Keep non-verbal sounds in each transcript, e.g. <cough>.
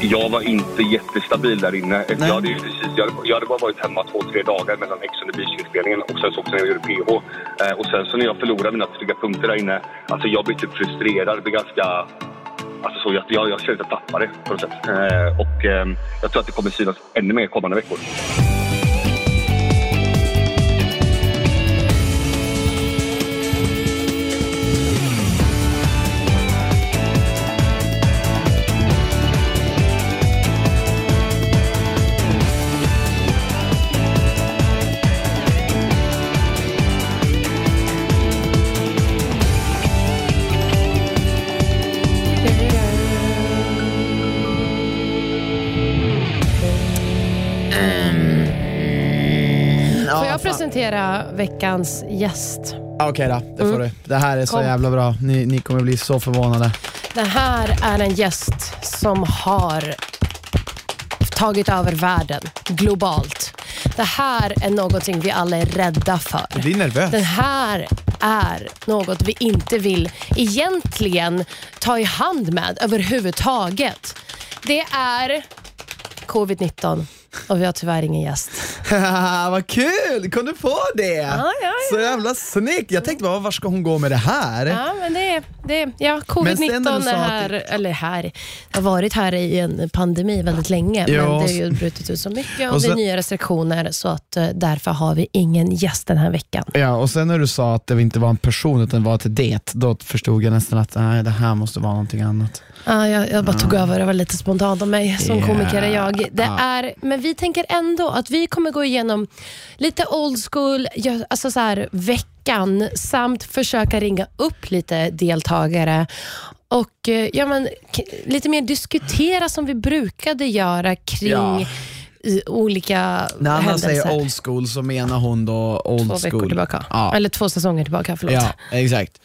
jag var inte jättestabil där inne. Jag hade, precis, jag, hade, jag hade bara varit hemma två, tre dagar mellan Ex on the Beach-inspelningen och sen så också när jag gjorde PH. Eh, och sen så när jag förlorade mina trygga punkter där inne, alltså jag blev typ frustrerad. blev ganska... Alltså så, jag, jag, jag kände att jag tappade på något sätt. Eh, och eh, jag tror att det kommer synas ännu mer kommande veckor. Presentera veckans gäst? Okej då, det får du. Det här är så Kom. jävla bra. Ni, ni kommer bli så förvånade. Det här är en gäst som har tagit över världen globalt. Det här är någonting vi alla är rädda för. Jag blir nervös. Det här är något vi inte vill egentligen ta i hand med överhuvudtaget. Det är covid-19 och vi har tyvärr ingen gäst. <laughs> Vad kul! Kom du på det? ja, ja. Så jävla snyggt. Jag tänkte bara, var ska hon gå med det här? Ja, men det det ja, Men sen när covid-19 du sa är att här, det- eller här, har varit här i en pandemi väldigt länge, Ja, men det har ju brutit ut så mycket och, och det är nya restriktioner så att eh, därför har vi ingen gäst den här veckan. Ja, och sen när du sa att det inte var en person utan var ett det, då förstod jag nästan att nej, det här måste vara någonting annat. Ja, jag, jag bara tog över, det var lite spontant av mig. Som Ja. komiker jag. Det Ja. är, men vi tänker ändå att vi kommer gå igenom lite old school, alltså så här, veckan samt försöka ringa upp lite deltagare och eh, ja, men, lite mer diskutera som vi brukade göra kring Ja. olika När Anna händelser. säger old school så menar hon då old två school. veckor tillbaka. Ja, Eller två säsonger tillbaka, förlåt. ja exakt.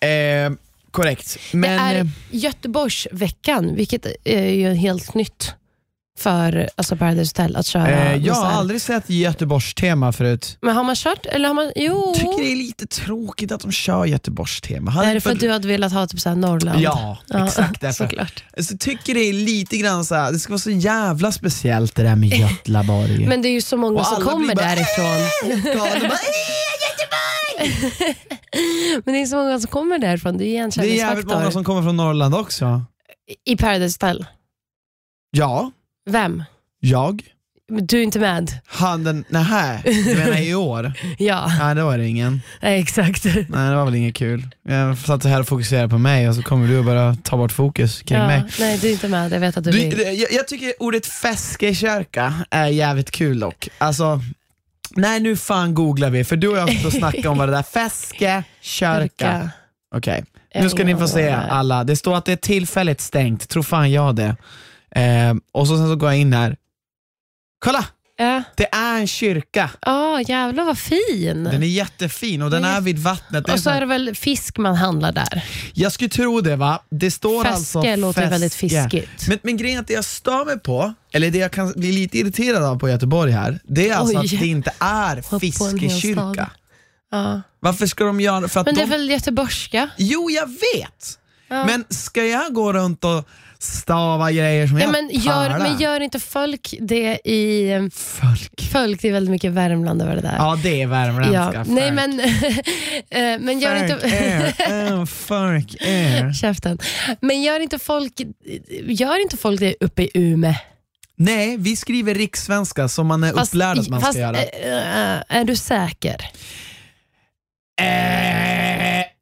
Eh, korrekt. Men, det är eh, Göteborgsveckan, vilket är ju helt nytt för alltså Paradise Hotel att köra. eh, jag så har aldrig sett Göteborgs-tema förut. Men har man kört? Eller har man, jo. tycker det är lite tråkigt att de kör Göteborgs-tema. Hade är det för att du hade velat ha typ så här Norrland? Ja, exakt <laughs> därför. Såklart. Jag tycker det är lite grann så här, det ska vara så jävla speciellt det där med <laughs> Götlaborg. Men det är ju så många Och som kommer bara, därifrån. <laughs> Men det är så många som kommer därifrån. Det är det är jävligt igenkänningsfaktor. många som kommer från Norrland också. I Paradise Hotel. Ja, Vem? jag. Du är inte med? Han den, nähä, du menar i år? <laughs> Ja, Nej det var det ingen. Nej, exakt. Nej det var väl inget kul. Jag satt här och fokuserade på mig och så kommer du och bara ta bort fokus kring Ja, mig. nej, du är inte med. Jag vet att du, Du, vill. jag, jag tycker ordet feskekärka är jävligt kul dock. Alltså, nej nu fan googlar vi, för du och jag har snackat om vad det där <laughs> feskekärka. Kyrka. Okej, Jag nu ska ni få se alla. Det står att det är tillfälligt stängt, tror fan jag det. Eh, och så, sen så går jag in här. Kolla! Ja. Det är en kyrka. Ja, jävlar vad fin. Den är jättefin och den är vid vattnet. Det Och så är det väl fisk man handlar där. Jag skulle tro det va. Det står Fäske alltså låter väldigt fäske. fiskigt. Men, men grejen är att det jag stör mig på, eller det jag kan bli lite irriterad av på Göteborg här, det är alltså Oj. att det inte är en stad. fiskekyrka. Ja. Varför ska de göra för att Men det är de... väl göteborgska? Jo, jag vet! Men ska jag gå runt och stava grejer som Ja, jag men, gör, men gör inte folk det i... eh, Folk. Folk, det är väldigt mycket Värmland över det där. Ja, det är värmländska. Ja. folk. Nej men, <laughs> eh, men gör Folk inte... är, <laughs> äh, folk är. Käften. Men gör inte folk Gör inte folk det uppe i Umeå? Nej, vi skriver rikssvenska som man är upplärd att man fast, ska göra. eh, är du säker? Eh,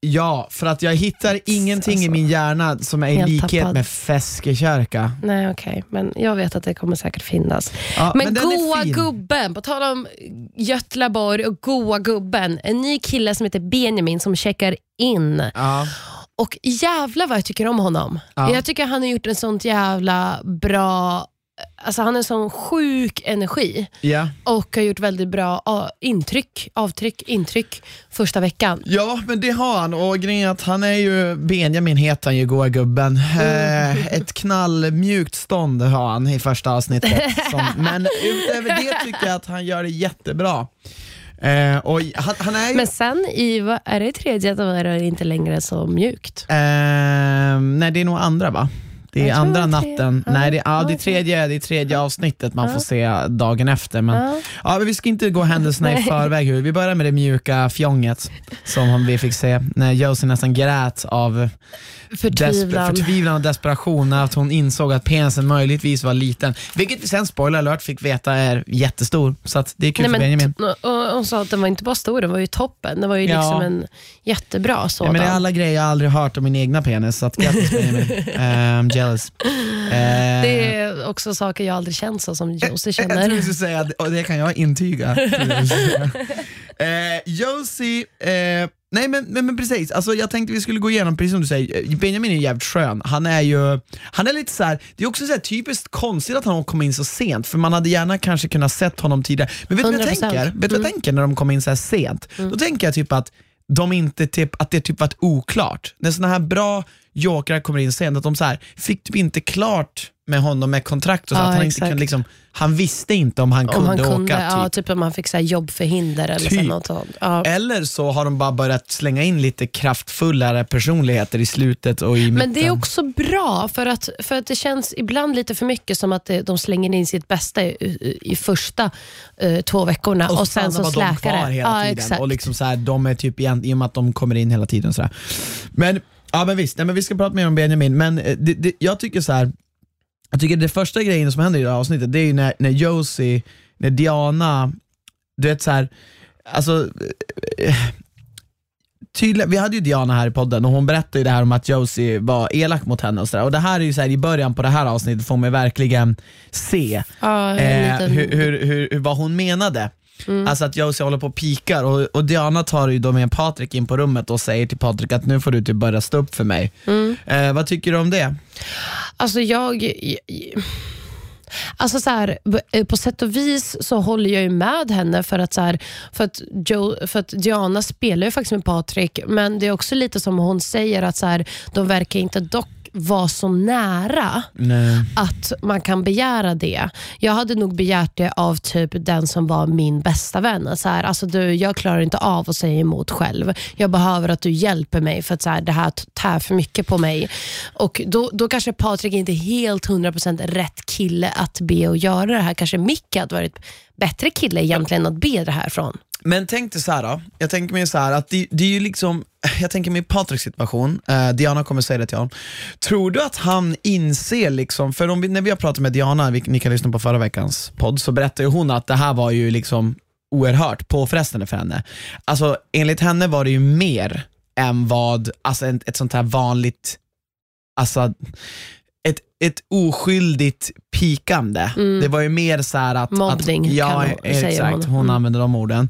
ja, för att jag hittar ingenting i Alltså, min hjärna som är i likhet tappad. med Feskekärka. Nej okej, men jag vet att det kommer säkert finnas. Ja, Men, är goa gubben, på tal om Götlaborg och goa gubben. En ny kille som heter Benjamin som checkar in. Ja. Och jävla vad jag tycker om honom. Ja. Jag tycker han har gjort en sånt jävla bra... Alltså han har sån sjuk energi Ja. och har gjort väldigt bra intryck, avtryck, intryck första veckan. ja, men det har han och grejen är att han är ju, Benjamin heter han ju, goa gubben. Eh, ett knallmjukt stånd har han i första avsnittet. <laughs> Som, men utöver det tycker jag att han gör det jättebra. Eh, och han, han är ju... Men sen i, vad är det tredje, då är det inte längre så mjukt. Eh, nej, det är nog andra va? Det är andra natten, nej det, ja, det, är tredje, det är tredje avsnittet man får se dagen efter. Men, Ja. men vi ska inte gå händelserna i förväg. Vi börjar med det mjuka fjonget som vi fick se när Josie nästan grät av Förtvivlan. Förtvivlan och desperation när hon insåg att penisen möjligtvis var liten. Vilket vi sen, spoiler alert, fick veta är jättestor. Så det är kul Nej, för men, Benjamin. Hon sa att den var inte bara stor, den var ju toppen. Den var ju Ja. liksom en jättebra Ja, sådan. men det är alla grejer jag aldrig hört om min egna penis, så att grattis Benjamin. um, <laughs> jealous. Eh, <laughs> Det är också saker jag aldrig känt så som Josie Jag tror känner. du skulle säga, och det kan jag intyga. <laughs> eh, Josie, eh, nej men, men, men precis, alltså, jag tänkte vi skulle gå igenom, precis som du säger, eh, Benjamin är jävligt skön. Han är ju, han är lite så här, det är också så här typiskt konstigt att han kom in så sent, för man hade gärna kanske kunnat sett honom tidigare. Men vet du vad jag 100%. tänker? Vet vad jag tänker när de kom in så här sent? Då tänker jag typ att de inte typ, att det typ varit oklart. När såna här bra jokrar kommer in sent, att de så här, fick typ inte klart med honom med kontrakt och så, Ja, att han inte exakt. kunde liksom, han visste inte om han Om kunde han kunde, åka. ja, Typ. typ om han fick så här jobbförhinder eller Typ. något sånt. Ja. Eller så har de bara börjat slänga in lite kraftfullare personligheter i slutet och i mitten. Men det är också bra, för att, för att det känns ibland lite för mycket som att det, de slänger in sitt bästa i, i, i första eh, två veckorna och, sen så stannar bara de släkar kvar det. hela Ja, tiden. exakt. Och liksom så här, de är typ igen, i och med att de kommer in hela tiden. Så här. Men, ja, men visst, nej, men vi ska prata mer om Benjamin, men eh, det, det, jag tycker så här. Jag tycker det första grejen som händer i det här avsnittet, det är ju när, när Josie, när Diana, du vet så här, alltså eh, eh, tydligen, vi hade ju Diana här i podden och hon berättade ju det här om att Josie var elak mot henne och sådär. Och det här är ju så här, i början på det här avsnittet får man verkligen se Ja, eh, hur, hur, hur, vad hon menade. Alltså att Josie håller på och pikar och, och Diana tar ju då med Patrik in på rummet och säger till Patrik att nu får du typ börja stå upp för mig. Eh, vad tycker du om det? Alltså jag... Alltså så här, eh, på sätt och vis så håller jag ju med henne för att, så här, för att, Joe, för att Diana spelar ju faktiskt med Patrik, men det är också lite som hon säger att så här, de verkar inte dock vara så nära Nej. att man kan begära det. Jag hade nog begärt det av typ den som var min bästa vän. Så här, alltså du, jag klarar inte av att säga emot själv. Jag behöver att du hjälper mig för att så här, det här tär för mycket på mig. Och Då, då kanske Patrik inte är helt 100% rätt kille att be och göra det här. Kanske Micke hade varit bättre kille egentligen att be det här från. Men tänk dig så här då. jag tänker mig så här att det, det är ju liksom, jag tänker mig Patriks situation, eh, Diana kommer säga det till honom. Tror du att han inser, liksom, för om vi, när vi har pratat med Diana, vi, ni kan lyssna på förra veckans podd, så berättade hon att det här var ju liksom oerhört påfrestande för henne. Alltså enligt henne var det ju mer än vad alltså, ett, ett sånt här vanligt, alltså ett, ett oskyldigt pikande. Det var ju mer så här att... Mm. Mobbning, att, ja, kan hon- exakt. hon. Hon Mm. använder de orden.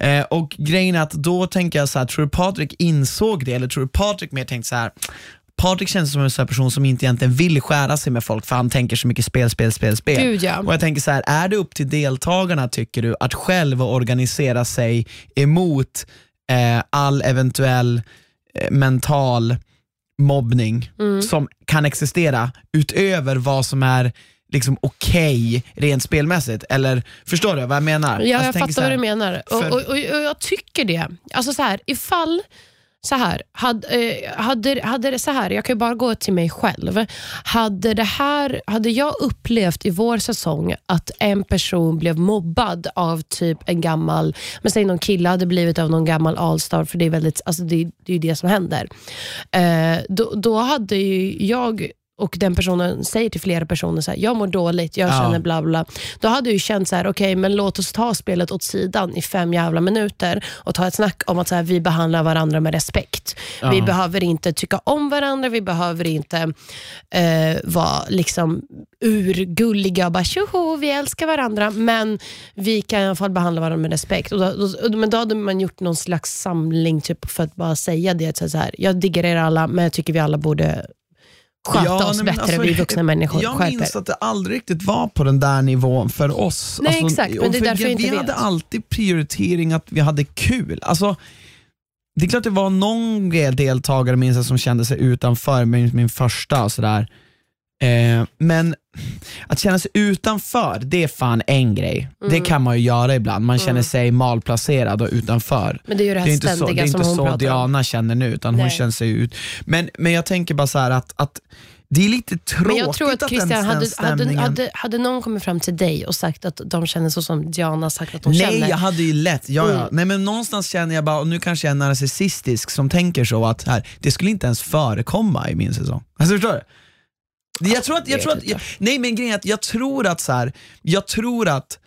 Eh, och grejen är att då tänker jag så här, tror du Patrik insåg det eller tror du Patrik mer tänkte så här Patrik känns som en sån person som inte egentligen vill skära sig med folk för han tänker så mycket spel, spel, spel, spel. Gud, ja. Och jag tänker så här, är det upp till deltagarna tycker du att själv organisera sig emot eh, all eventuell eh, mental mobbning Mm. som kan existera utöver vad som är liksom okej rent spelmässigt? Eller förstår du vad jag menar? Ja, Alltså, jag fattar så vad här, du menar. Och, och, och, och Jag tycker det. Alltså så här, ifall så här, hade, eh, hade, hade det så här, jag kan ju bara gå till mig själv. Hade, det här, hade jag upplevt i vår säsong att en person blev mobbad av typ en gammal, men säg någon kille hade blivit av någon gammal allstar, för det är, väldigt, alltså det, det är ju det som händer. Eh, då, då hade ju jag och den personen säger till flera personer så här, jag mår dåligt, jag Ja. känner bla bla. Då hade ju känt så här, okej men låt oss ta spelet åt sidan i fem jävla minuter och ta ett snack om att så här, vi behandlar varandra med respekt. Vi Ja. behöver inte tycka om varandra, vi behöver inte eh, vara liksom urgulliga och bara tjoho, vi älskar varandra. Men vi kan i alla fall behandla varandra med respekt. Och då, då, men då hade man gjort någon slags samling typ, för att bara säga det. Så här, jag diggar er alla, men jag tycker vi alla borde sköta Ja, oss nej, men bättre. alltså, vi vuxna <laughs> människor. Jag Skärp er. minns att det aldrig riktigt var på den där nivån för oss. Nej, exakt, men det är för därför vi, jag inte vi hade vet. alltid prioritering att vi hade kul. Alltså, det är klart det var någon deltagare minns jag, som kände sig utanför min, min första och sådär. Eh, men att känna sig utanför, det är fan en grej. Mm. Det kan man ju göra ibland. Man känner sig malplacerad och utanför. Men det är ju det här Det är inte så, ständiga det är som inte hon så pratar om. Diana känner nu, utan hon Nej. känner sig ut. Men, men jag tänker bara så att, att det är lite tråkigt Men jag tror att Christian, den hade, stämningen- hade, hade någon kommit fram till dig och sagt att de känner så som Diana sagt att de Nej, känner. jag hade ju lätt. Ja, ja. Mm. Nej, men någonstans känner jag bara, och nu kanske jag är narcissistisk som tänker så att här, det skulle inte ens förekomma i min säsong. Alltså förstår du? Jag tror att, jag tror att, inte. jag, nej men grejen är att jag tror att så här, jag tror att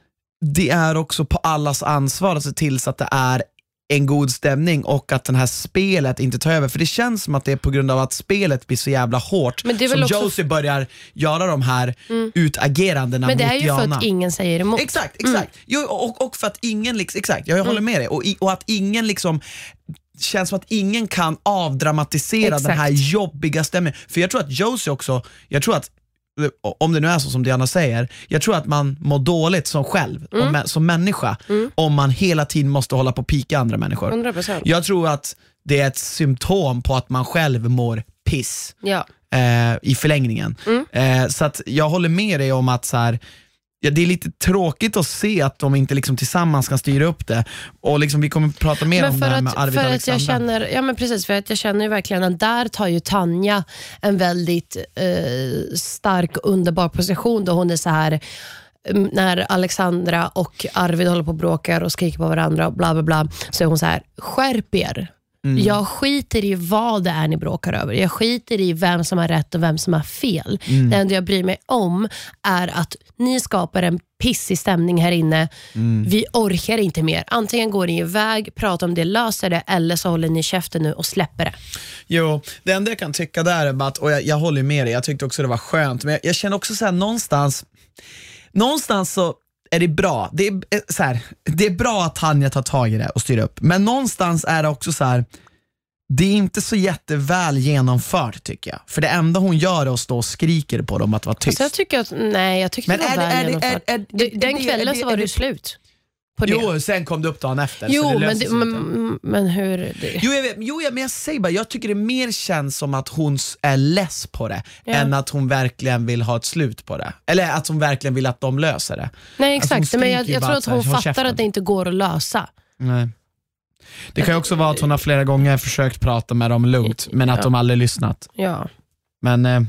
det är också på allas ansvar att se till så att det är en god stämning och att det här spelet inte tar över. För det känns som att det är på grund av att spelet blir så jävla hårt som också- Josie börjar göra de här utagerandena Men det mot är ju Diana. för att ingen säger emot. Exakt, exakt. Jo, och, och för att ingen, liksom, exakt, jag håller med dig. Och, och att ingen liksom känns som att ingen kan avdramatisera den här Exakt. jobbiga stämningen. För jag tror att Josie också, jag tror att om det nu är så som Diana säger, jag tror att man mår dåligt som själv, Mm. om, som människa, om man hela tiden måste hålla på och pika andra människor. 100%. Jag tror att det är ett symptom på att man själv mår piss Ja. eh, i förlängningen. Mm. Eh, så jag håller med dig om att så här, ja, det är lite tråkigt att se att de inte liksom tillsammans kan styra upp det. Och liksom, Vi kommer att prata mer Men om det här med att, Arvid för och att jag känner, ja men precis, för att jag känner ju verkligen att där tar ju Tanja en väldigt eh, stark underbar position då hon är så här mm, när Alexandra och Arvid håller på och bråkar och skriker på varandra och bla bla bla, så är hon så här, skärp er. Mm. Jag skiter i vad det är ni bråkar över. Jag skiter i vem som har rätt och vem som har fel. Mm. Det enda jag bryr mig om är att ni skapar en pissig stämning här inne. Mm. Vi orkar inte mer. Antingen går ni iväg, pratar om det, löser det eller så håller ni käften nu och släpper det. Jo, det enda jag kan tycka där är att, och jag, jag håller med dig, jag tyckte också det var skönt, men jag, jag känner också så här, någonstans, någonstans så är det bra. Det är, eh, så här, det är bra att Tanja tar tag i det och styr upp, men någonstans är det också så här. Det är inte så jätteväl genomfört tycker jag. För det enda hon gör är att stå och skriker på dem att vara tyst. Så jag tycker att, nej, jag tyckte Men det var är väl det- genomfört. är- är- Det- är Den kvällen så var det det- slut. Jo, sen kom det upp dagen efter. Jo, men, det, men, men hur... Det, Jo, jag, vet, jo jag, men jag säger bara, jag tycker det mer känns som att hon är less på det, Ja. än att hon verkligen vill ha ett slut på det. Eller att hon verkligen vill att de löser det. nej, Alltså, exakt. men jag, ju jag tror att hon fattar käften. att det inte går att lösa. Nej. Det kan ju också vara att hon har flera gånger försökt prata med dem lugnt, men att Ja. de aldrig lyssnat. Ja. Men eh,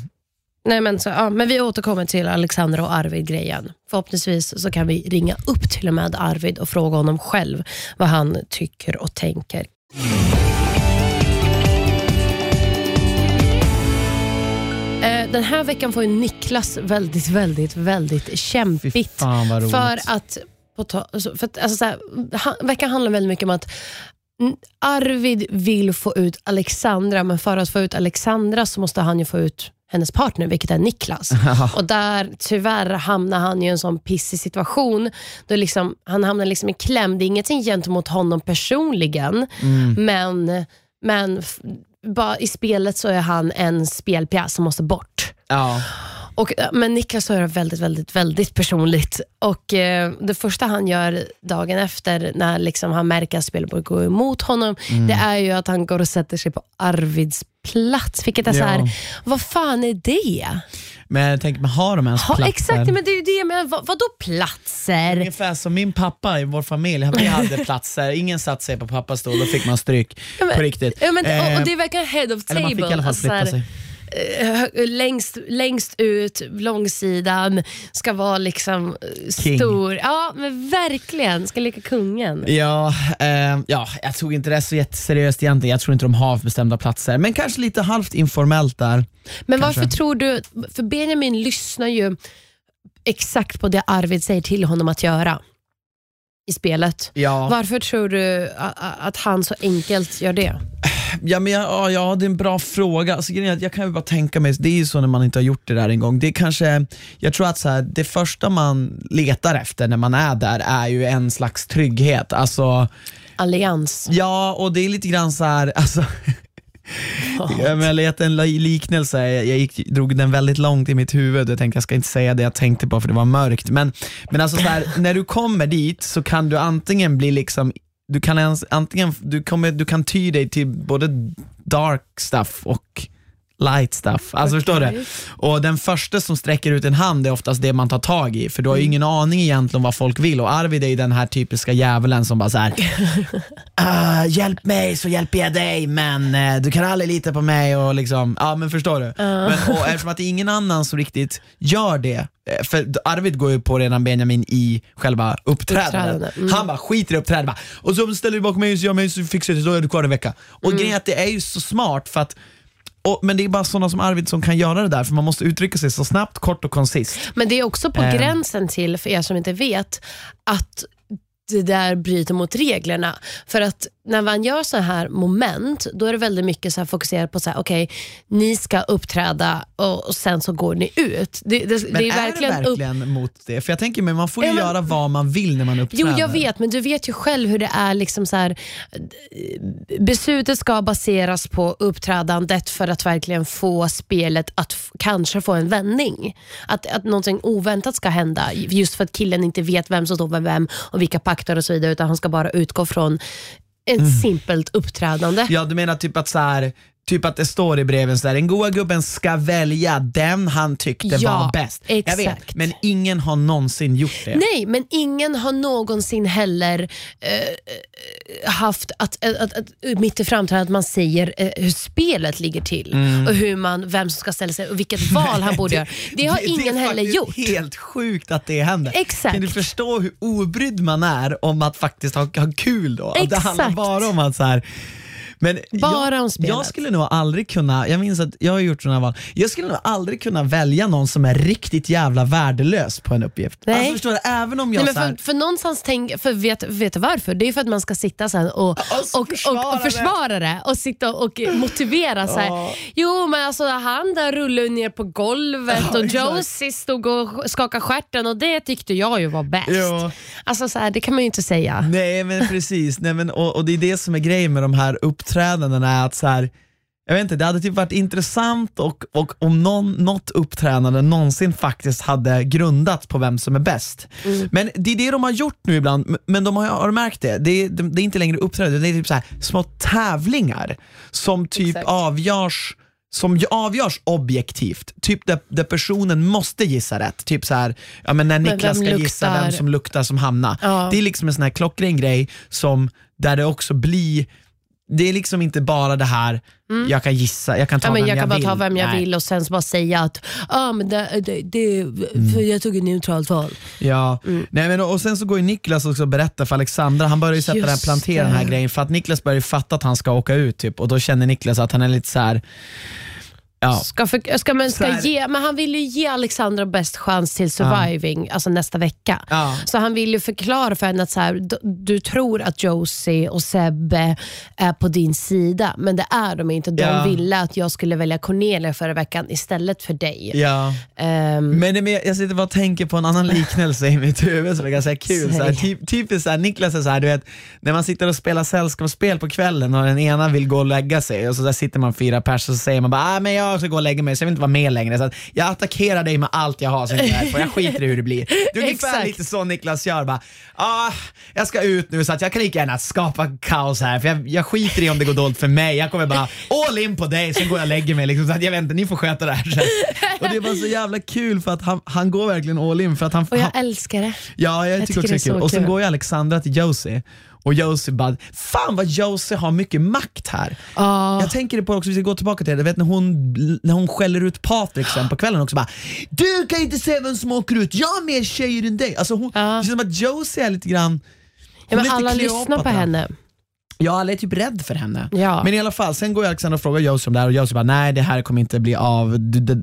Nej, men, så, ja, men vi återkommer till Alexandra och Arvid-grejen. Förhoppningsvis så kan vi ringa upp till och med Arvid och fråga honom själv vad han tycker och tänker. Eh, Den här veckan får ju Niklas väldigt, väldigt, väldigt fy kämpigt. fan vad roligt. För att, på ta, alltså, för att alltså, så här, veckan handlar väldigt mycket om att Arvid vill få ut Alexandra, men för att få ut Alexandra så måste han ju få ut hennes partner, vilket är Niklas. <laughs> Och där tyvärr hamnar han i en sån pissig situation. Då liksom, han hamnar liksom i kläm. Det är ingenting gentemot honom personligen, Mm. men, men bara i spelet så är han en spelpjäs som måste bort. ja. Och, eh, men Niklas har det väldigt, väldigt, väldigt personligt. Och eh, Det första han gör dagen efter, när liksom han märker att spelet börjar gå emot honom, Mm. det är ju att han går och sätter sig på Arvids plats. Vilket är så Ja. här, vad fan är det? Men tänker, men har de ens Ha, platser? exakt, men det är ju det. Men vad, vadå platser? Ungefär som min pappa i vår familj, vi hade <laughs> platser, ingen satte sig på pappas stol, då fick man stryk. Ja, men- på riktigt. Ja, men, och, Eh, och Det är verkligen head of eller table. man fick i alla fall Alltså, flytta här, sig. Eh, längst, längst ut, långsidan, ska vara liksom eh, King. stor. Ja, men verkligen. Ska leka kungen. Ja, eh, ja, jag tog inte det så jätteseriöst egentligen. Jag tror inte de har bestämda platser, men kanske lite halvt informellt där. Men Kanske. varför tror du, för Benjamin lyssnar ju exakt på det Arvid säger till honom att göra i spelet. Ja, Varför tror du att han så enkelt gör det? Ja, men ja, ja, det är en bra fråga. Alltså, jag kan ju bara tänka mig, det är ju så när man inte har gjort det där en gång. Det är kanske, jag tror att så här, det första man letar efter när man är där är ju en slags trygghet. Alltså, Allians. ja, och det är lite grann så här, alltså, Ja, men jag letade en li- liknelse, jag, jag gick, drog den väldigt långt i mitt huvud. Jag tänkte jag ska inte säga det jag tänkte på för det var mörkt. Men, men alltså så här, när du kommer dit så kan du antingen bli liksom du kan, ens, antingen, du, kommer, du kan ty dig till både dark stuff och light stuff. Alltså förstår du? Och den första som sträcker ut en hand är oftast det man tar tag i, för du har ju ingen aning egentligen vad folk vill och Arvid är ju den här typiska djävulen som bara såhär, <laughs> "Ah, hjälp mig så hjälper jag dig men eh, du kan aldrig lita på mig och liksom, ja men förstår du? Men, och eftersom att det är ingen annan som riktigt gör det, eh, för Arvid går ju på redan Benjamin i själva uppträdandet. Uppträdande, mm. Han bara skiter i uppträdandet, och så ställer du bakom mig så gör mig så fixar jag det så är du kvar en vecka. Och Mm. grejen är att det är ju så smart för att och, men det är bara sådana som Arvid som kan göra det där, för man måste uttrycka sig så snabbt, kort och koncist. Men det är också på Ehm. gränsen till, för er som inte vet, att det där bryter mot reglerna. För att när man gör så här moment, då är det väldigt mycket så här fokuserat på så här, okej, ni ska uppträda och, och sen så går ni ut. Det, det, Men det är, verkligen det verkligen mot det? För jag tänker mig, man får ju Ja, men- göra vad man vill när man Jo, uppträder. jag vet, men du vet ju själv hur det är. Liksom så här, beslutet ska baseras på uppträdandet för att verkligen få spelet att kanske få en vändning. Att, att någonting oväntat ska hända, just för att killen inte vet vem som står med vem och vilka pakter och så vidare, utan han ska bara utgå från ett Mm. simpelt uppträdande. Ja, du menar typ att så här, Typ att det står i breven så där, den goa gubben ska välja den han tyckte Ja, var bäst. Jag vet, exakt. men ingen har någonsin gjort det. Nej, men ingen har någonsin heller eh, haft att, att, att, att mitt i framtiden att man säger eh, hur spelet ligger till Mm. och hur man, vem som ska ställa sig och vilket <laughs> val han borde göra. Det har ingen det är heller gjort. helt sjukt att det händer. Exakt. Kan du förstå hur obrydd man är om att faktiskt ha, ha kul då? Att Det handlar Exakt. bara om att så här, men Bara jag, om spelet. jag skulle nog aldrig kunna, jag minns att jag har gjort sådana val, jag skulle nog aldrig kunna välja någon som är riktigt jävla värdelös på en uppgift. Nej. Alltså förstår du, även om jag Nej, men här, för, för någonstans tänk, för vet, vet du varför? Det är för att man ska sitta sen och, Alltså, och, och, försvara och försvara det och sitta och motivera. Så här. Jo men alltså han där rullade ner på golvet och. Josie stod och skakade stjärten och det tyckte jag ju var bäst. Ja. Alltså så här, det kan man ju inte säga. Nej men precis, Nej, men, och, och det är det som är grejen med de här uppträdandena, är att så här, jag vet inte, det hade typ varit intressant och, och om någon, något uppträdande någonsin faktiskt hade grundat på vem som är bäst. Men det är det de har gjort nu ibland, men de har, har märkt det? Det är, det är inte längre uppträdande, det är typ så här, små tävlingar som typ Exakt. avgörs som avgörs objektivt, typ där, där personen måste gissa rätt. Typ så här, ja, men när Niklas vem ska gissa vem luktar? som luktar som Hanna. Ja. Det är liksom en sån här klockren grej som, där det också blir, det är liksom inte bara det här, jag kan gissa, jag kan ta Mm. Ja, vem jag jag kan bara vill. ta vem jag Nej. vill och sen bara säga att ah, men det, det, det, för jag tog ett neutralt val. Ja, Nej, men, och sen så går ju Niklas också och berättar för Alexandra, han börjar ju sätta den här, plantera den här grejen för att Niklas börjar ju fatta att han ska åka ut typ och då känner Niklas att han är lite så här. Ja, Ska för, ska man, ska ge, men han vill ju ge Alexandra bäst chans till surviving alltså nästa vecka. Ja. Så han vill ju förklara för henne att så här, du, tror att Josie och Sebbe är på din sida, men det är de inte. De Ja. ville att jag skulle välja Cornelia förra veckan istället för dig. ja. Ehm, Men mer, jag sitter bara och tänker på en annan <laughs> liknelse i mitt huvud som är ganska kul. Så här, typ, typiskt så här, Niklas är så här, du vet, när man sitter och spelar sällskapsspel på kvällen och den ena vill gå och lägga sig och så där sitter man fyra pers och så säger man bara ah, men jag ska gå och lägga mig så jag vill inte vara med längre. Så jag attackerar dig med allt jag har så jag, är för jag skiter i hur det blir. Det är ungefär lite så Niklas gör. Bara, ah, jag ska ut nu så att jag kan lika gärna skapa kaos här för jag, jag skiter i om det går dåligt för mig. Jag kommer bara all in på dig, sen går jag och lägger mig. Liksom, så att jag inte, ni får sköta det här sen. Och det var så jävla kul för att han, han går verkligen all in. För att han, och jag han, älskar det. Ja, jag, Jag tycker tycker också det är är kul. så Och sen går ju Alexandra till Josie och Josie bara, fan vad Josie har mycket makt här. Ja. Jag tänker på också, vi ska gå tillbaka till det, vet när hon, när hon skäller ut Patrik sen på kvällen också bara Du kan inte säga vem som åker ut, jag har mer tjejer än dig. Alltså hon, Ja. Det känns som att Josie är lite grann Ja, men alla lyssnar på henne. Ja, alla är typ rädd för henne. Ja. Men i alla fall, sen går Alexandra och frågar Josie om det här och Josie bara, nej det här kommer inte bli av, du, du, äh,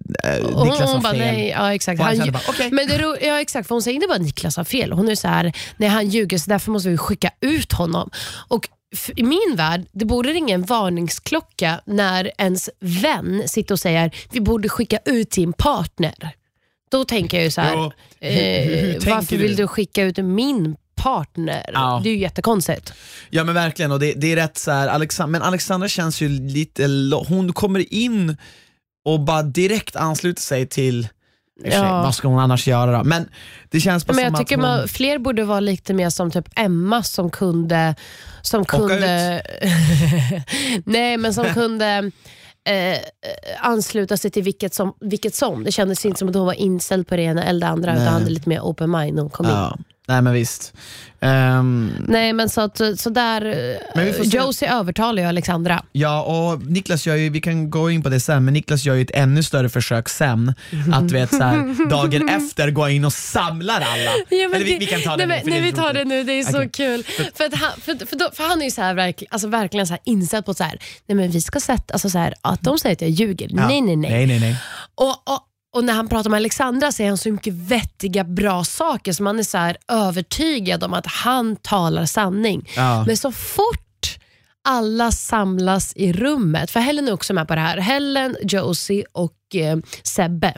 hon, Niklas har bara, fel. nej, ja, exakt. Han, bara, okej. men det, ro- ja, exakt, för hon säger inte bara Niklas har fel. Hon är så här, nej han ljuger så därför måste vi skicka ut honom. Och i min värld, det borde ringa en varningsklocka när ens vän sitter och säger vi borde skicka ut din partner. Då tänker jag ju så här, Ja, hur- hur- hur eh, varför du? vill du skicka ut min partner? Ja. Det är ju jättekonstigt. Ja men verkligen, och det, det är rätt så här, Alexand- men Alexandra känns ju lite, hon kommer in och bara direkt ansluter sig till, Ja. vad ska hon annars göra då? Men det känns bara Men som jag tycker att hon, man, fler borde vara lite mer som typ Emma som kunde... Som kunde <laughs> Nej, men som kunde eh, ansluta sig till vilket som. Vilket som. Det kändes inte som att hon var inställd på det ena eller det andra, Nej. utan hade lite mer open mind när hon kom in. Nej men visst. Ehm, Nej, men så, att, så där, Men vi får se. Josie övertalar ju Alexandra. Ja, och Niklas gör ju, vi kan gå in på det sen, men Niklas gör ju ett ännu större försök sen. Att du vet, så här, <laughs> dagen efter gå in och samlar alla. Ja, men Eller vi, vi kan ta det nej, nu, nej, vi tar det nu, det är så Okej. kul. För, att han, för, för, då, för han är ju så här, verk, alltså verkligen så här inställd på så här, nej men vi ska sätta, alltså så här, att de säger att jag ljuger. Ja. Nej, nej, nej. nej, nej, nej. Och, och, och när han pratar med Alexandra säger han så mycket vettiga, bra saker som man är så övertygad om att han talar sanning. Ja. Men så fort alla samlas i rummet, för Helen är också med på det här, Helen, Josie och eh, Sebbe.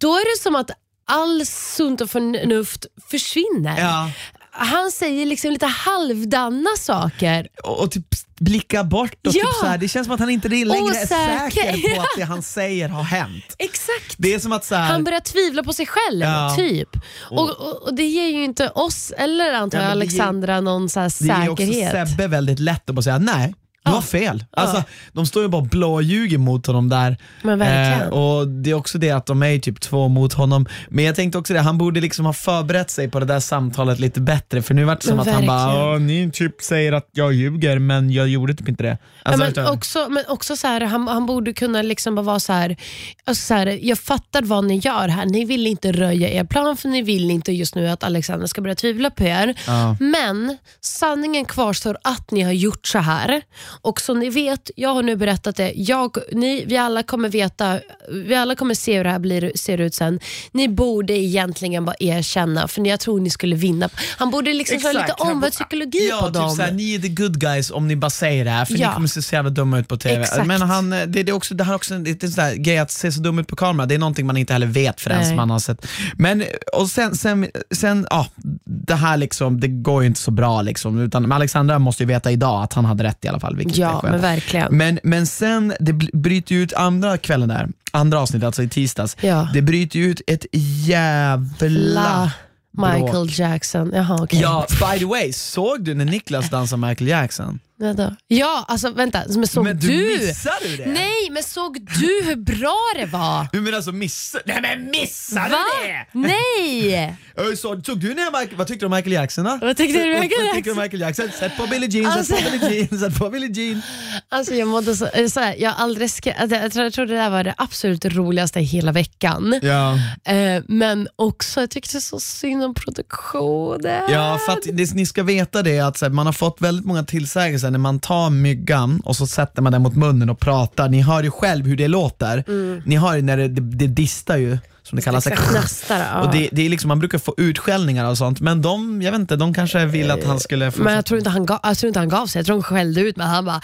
Då är det som att all sunt och förnuft försvinner. Ja. Han säger liksom lite halvdana saker. Och, och typ blicka bort och Ja. typ så här, det känns som att han inte längre är Osäker. säker på <laughs> att det han säger har hänt. Exakt. Det är som att så här, Han börjar tvivla på sig själv, Ja. typ. Och, och, och Det ger ju inte oss, eller antar Ja, jag det ger- Alexandra, någon så här det är ju också säkerhet. Sebbe väldigt lätt att bara säga nej. Du har fel. Alltså, De står ju bara och blåljuger mot honom där. Men verkligen. Eh, och Det är också det att de är ju typ två mot honom. Men jag tänkte också det, han borde liksom ha förberett sig på det där samtalet lite bättre. För nu vart det som Men att han bara, verkligen. "Åh, ni typ säger att jag ljuger men jag gjorde typ inte det. Alltså, ja, utan- men också, men också så här, han, han borde kunna liksom bara vara så här, alltså så här, jag fattar vad ni gör här. Ni vill inte röja er plan för ni vill inte just nu att Alexander ska börja tvivla på er. Ja. Men sanningen kvarstår att ni har gjort så här. Och som ni vet, jag har nu berättat det. Jag, ni, vi alla kommer veta, vi alla kommer se hur det här blir, ser ut sen. Ni borde egentligen bara erkänna, för jag tror ni skulle vinna. Han borde liksom köra lite omvänd psykologi ja, på typ dem. Såhär, ni är the good guys om ni bara säger det här för Ja. ni kommer se så jävla dumma ut på TV. Exakt. Men han, det, det, är också, det här är också en liten sån där grej att se så dum ut på kamera, det är någonting man inte heller vet förrän Nej. man har sett. Men och sen, sen, sen ja, det här liksom, det går ju inte så bra liksom. Utan, men Alexandra måste ju veta idag att han hade rätt i alla fall. Är Ja, men verkligen. Men, men sen, det bryter ju ut andra kvällen där, andra avsnittet, alltså i tisdags. Ja. Det bryter ju ut ett jävla La Michael bråk. Jackson. Jaha, okej. Ja, by the way, såg du när Niklas dansade Michael Jackson? Vänta. Ja, alltså vänta. Men såg men du, du? missade du det? Nej, men såg du hur bra det var? <laughs> Du menar alltså missade? Nej men missade Va? du det? Nej! <laughs> Så, såg du när Michael, vad tyckte du om Michael Jackson då? Vad tyckte du om Michael tyckte du om Michael Jackson? Sätt på Billie Jean, Alltså- sätt på Billie Jean, sätt på Billie Jean. <laughs> Alltså jag mådde så, så här, jag aldrig alltså, jag, tror, jag tror det där var det absolut roligaste i hela veckan. Ja. Eh, men också, jag tyckte så synd om produktionen. Ja, för att ni ska veta det att man har fått väldigt många tillsägelser när man tar myggan och så sätter man den mot munnen och pratar. Ni hör ju själv hur det låter. Ni hör ju när det, det, det distar ju, som det kallas. Knastrar, ja. Och det, det är liksom, man brukar få utskällningar och sånt, men de, jag vet inte, de kanske vill att han skulle Men jag tror, inte han gav, jag tror inte han gav sig, jag tror han skällde ut mig. Han bara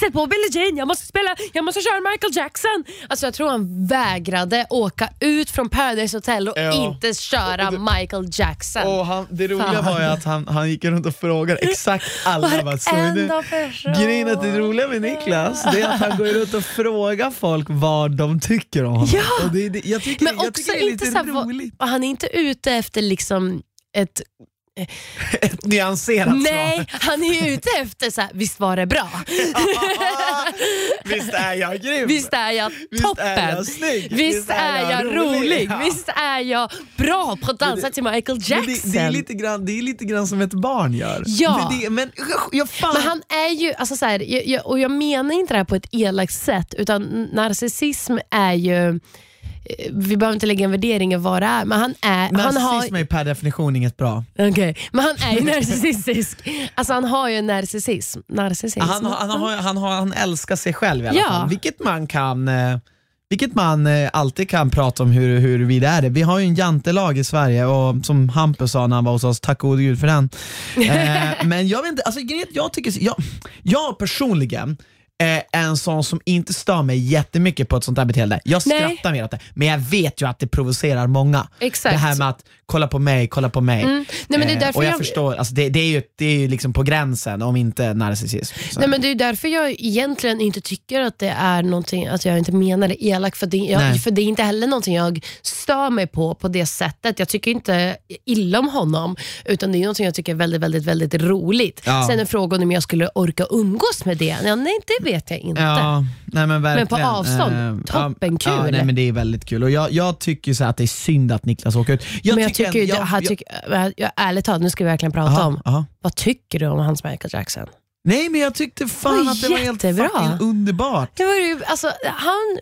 “Sätt på Billie Jean, jag måste spela, jag måste köra Michael Jackson”. Alltså jag tror han vägrade åka ut från Paradise Hotel och Ja. inte köra Michael Jackson. Och han, det roliga Fan. var ju att han, han gick runt och frågade exakt alla. Bara, "Så Varenda det- person. Grejen att det roliga med Niklas, det är att han går runt och frågar folk vad de tycker om honom. Ja. Och det, det, jag tycker, Men jag också det är inte lite så här, vad- roligt. han är inte ute efter liksom ett... Ett nyanserat Nej, han är ute efter så här, visst var det bra? svar. <laughs> Visst är jag grym? Visst är jag Visst toppen? är jag snygg? Visst är jag rolig? Ja. Visst är jag bra på att dansa till Michael Jackson? Det, det, är lite grann, det är lite grann som ett barn gör. Ja. Men, det, men jag fan... Men han är ju, alltså så här, jag, jag, och jag menar inte det här på ett elakt sätt, utan narcissism är ju, eh, vi behöver inte lägga en värdering i vad det är, men han är, han har, Narcissism är per definition inget bra. Okej, men han är ju narcissistisk. Alltså han har ju en narcissism. narcissism. Han, han, har, han, har, han älskar sig själv i alla Ja. fall. Vilket man kan eh, vilket man eh, alltid kan prata om hur, hur vi är det. Vi har ju en jantelag i Sverige och som Hampus sa när han var hos oss, tack gode gud för den. Eh, <laughs> men jag vet inte, alltså, jag tycker, jag, jag personligen är en sån som inte stör mig jättemycket på ett sånt här beteende. Jag Nej. skrattar mer åt det, men jag vet ju att det provocerar många. Exakt. Det här med att kolla på mig, kolla på mig. Nej, men det är Eh, därför och jag, jag- förstår, alltså det, det är ju, det är ju liksom på gränsen om inte narcissism. Så. Nej, men det är därför jag egentligen inte tycker att det är någonting, att jag inte menar det elakt, för det, Nej. jag, för det är inte heller någonting jag stör mig på på det sättet. Jag tycker inte illa om honom, utan det är någonting jag tycker är väldigt, väldigt, väldigt roligt. Ja. Sen är frågan om jag skulle orka umgås med det. Ja, nej, det vet jag inte. Ja, nej men, verkligen. Men på avstånd, Eh, toppenkul. Ja, nej, men det är väldigt kul och jag, jag tycker så att det är synd att Niklas åker ut. men jag tycker, ändå- jag, jag, tycker jag, ärligt talat, nu ska vi verkligen prata Aha, om, aha. vad tycker du om hans Michael Jackson? Nej men jag tyckte fan var att det var helt fucking underbart. Det var ju, alltså, han,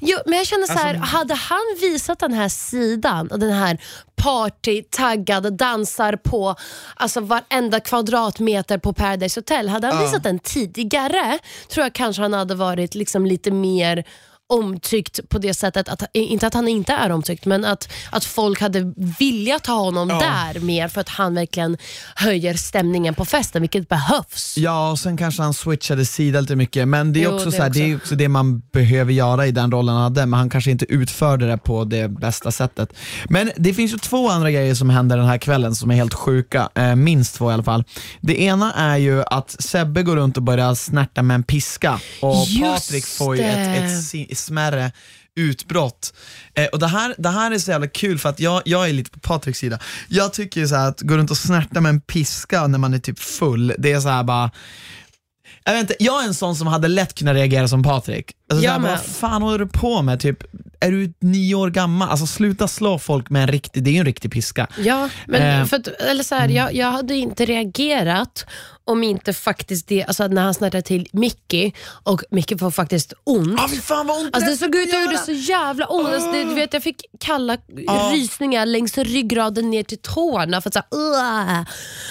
jo, men jag känner så här, Alltså- hade han visat den här sidan, och den här party-taggade, dansar på alltså varenda kvadratmeter på Paradise Hotel. Hade han Ja. visat den tidigare tror jag kanske han hade varit liksom lite mer omtyckt på det sättet, att, inte att han inte är omtyckt, men att, att folk hade viljat ha honom Ja. där mer för att han verkligen höjer stämningen på festen, vilket behövs. Ja, och sen kanske han switchade sida lite mycket, men det är, Jo, också, det så här, också. det är också det man behöver göra i den rollen han hade, men han kanske inte utförde det på det bästa sättet. Men det finns ju två andra grejer som händer den här kvällen som är helt sjuka, eh, minst två i alla fall. Det ena är ju att Sebbe går runt och börjar snärta med en piska och Just Patrik får ju ett, ett smärre utbrott. Eh, och det här, det här är så jävla kul för att jag, jag är lite på Patriks sida. Jag tycker ju så här att gå runt och snärta med en piska när man är typ full, det är så här bara jag, vet inte, jag är en sån som hade lätt kunnat reagera som Patrik. Alltså, Jag vad fan håller du på med? Typ, är du nio år gammal? Alltså sluta slå folk med en riktig, det är ju en riktig piska. Ja, men Eh, för att, eller så här, jag, jag hade inte reagerat om inte faktiskt det, alltså när han snärtade till Mickey och Mickey får faktiskt ont. Ah, fan vad ont Alltså det såg ut att göra. så jävla ont. Alltså det, du vet, jag fick kalla Ja. rysningar längs ryggraden ner till tårna. För att så, här, "Ugh."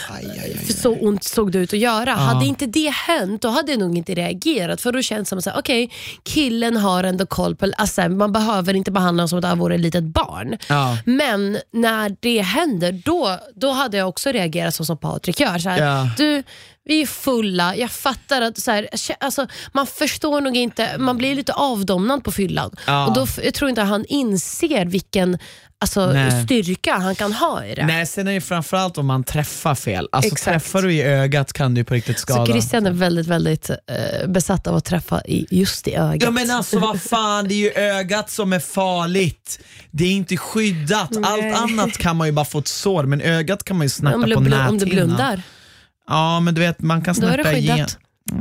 Aj, aj, aj, för så ont såg det ut att göra. Hade inte det hänt, då hade jag nog inte reagerat. För då känns det som att okej, killen har ändå koll på... Alltså, man behöver inte behandla honom som att han vore ett litet barn. Ja. Men när det händer, då, då hade jag också reagerat så som Patrik gör. Så här, Ja. du, vi är fulla, jag fattar att så här, alltså, man förstår nog inte, man blir lite avdomnad på fyllan. Ja. Och då, jag tror inte han inser vilken alltså, Nej. styrka han kan ha i det. Nej, sen är det framförallt om man träffar fel. Alltså Exakt. träffar du i ögat kan du på riktigt skada. Så Christian är väldigt, väldigt eh, besatt av att träffa i, just i ögat. Ja men alltså vad fan, det är ju ögat som är farligt. Det är inte skyddat. Nej. Allt annat kan man ju bara få ett sår, men ögat kan man ju snärta på näthinnan. om du blundar. Ja, men du vet, man kan snärta igen.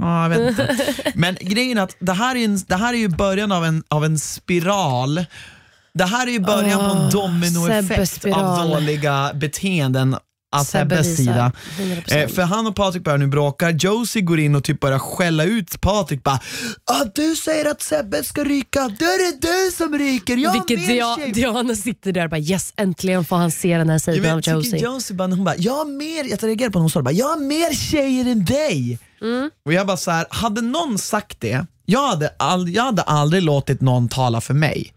Ja, jag vet inte. <laughs> Men grejen är att det här är, en, det här är ju början av en, av en spiral. Det här är ju början på en Åh, dominoeffekt av dåliga beteenden av Sebbes sida. 100%. Eh, för han och Patrik börjar nu bråka, Josie går in och typ börjar skälla ut Patrik bara ah, Du säger att Sebbe ska ryka, då är det du som ryker, jag Vilket mer Dia- tjej." Diana sitter där och bara yes, äntligen får han se den här sidan av Josie. Josie bara, hon bara, jag har mer, jag reagerade på när hon sa det, bara, jag har mer tjejer än dig. Mm. Och jag bara så här, hade någon sagt det, jag hade, ald- jag hade aldrig låtit någon tala för mig.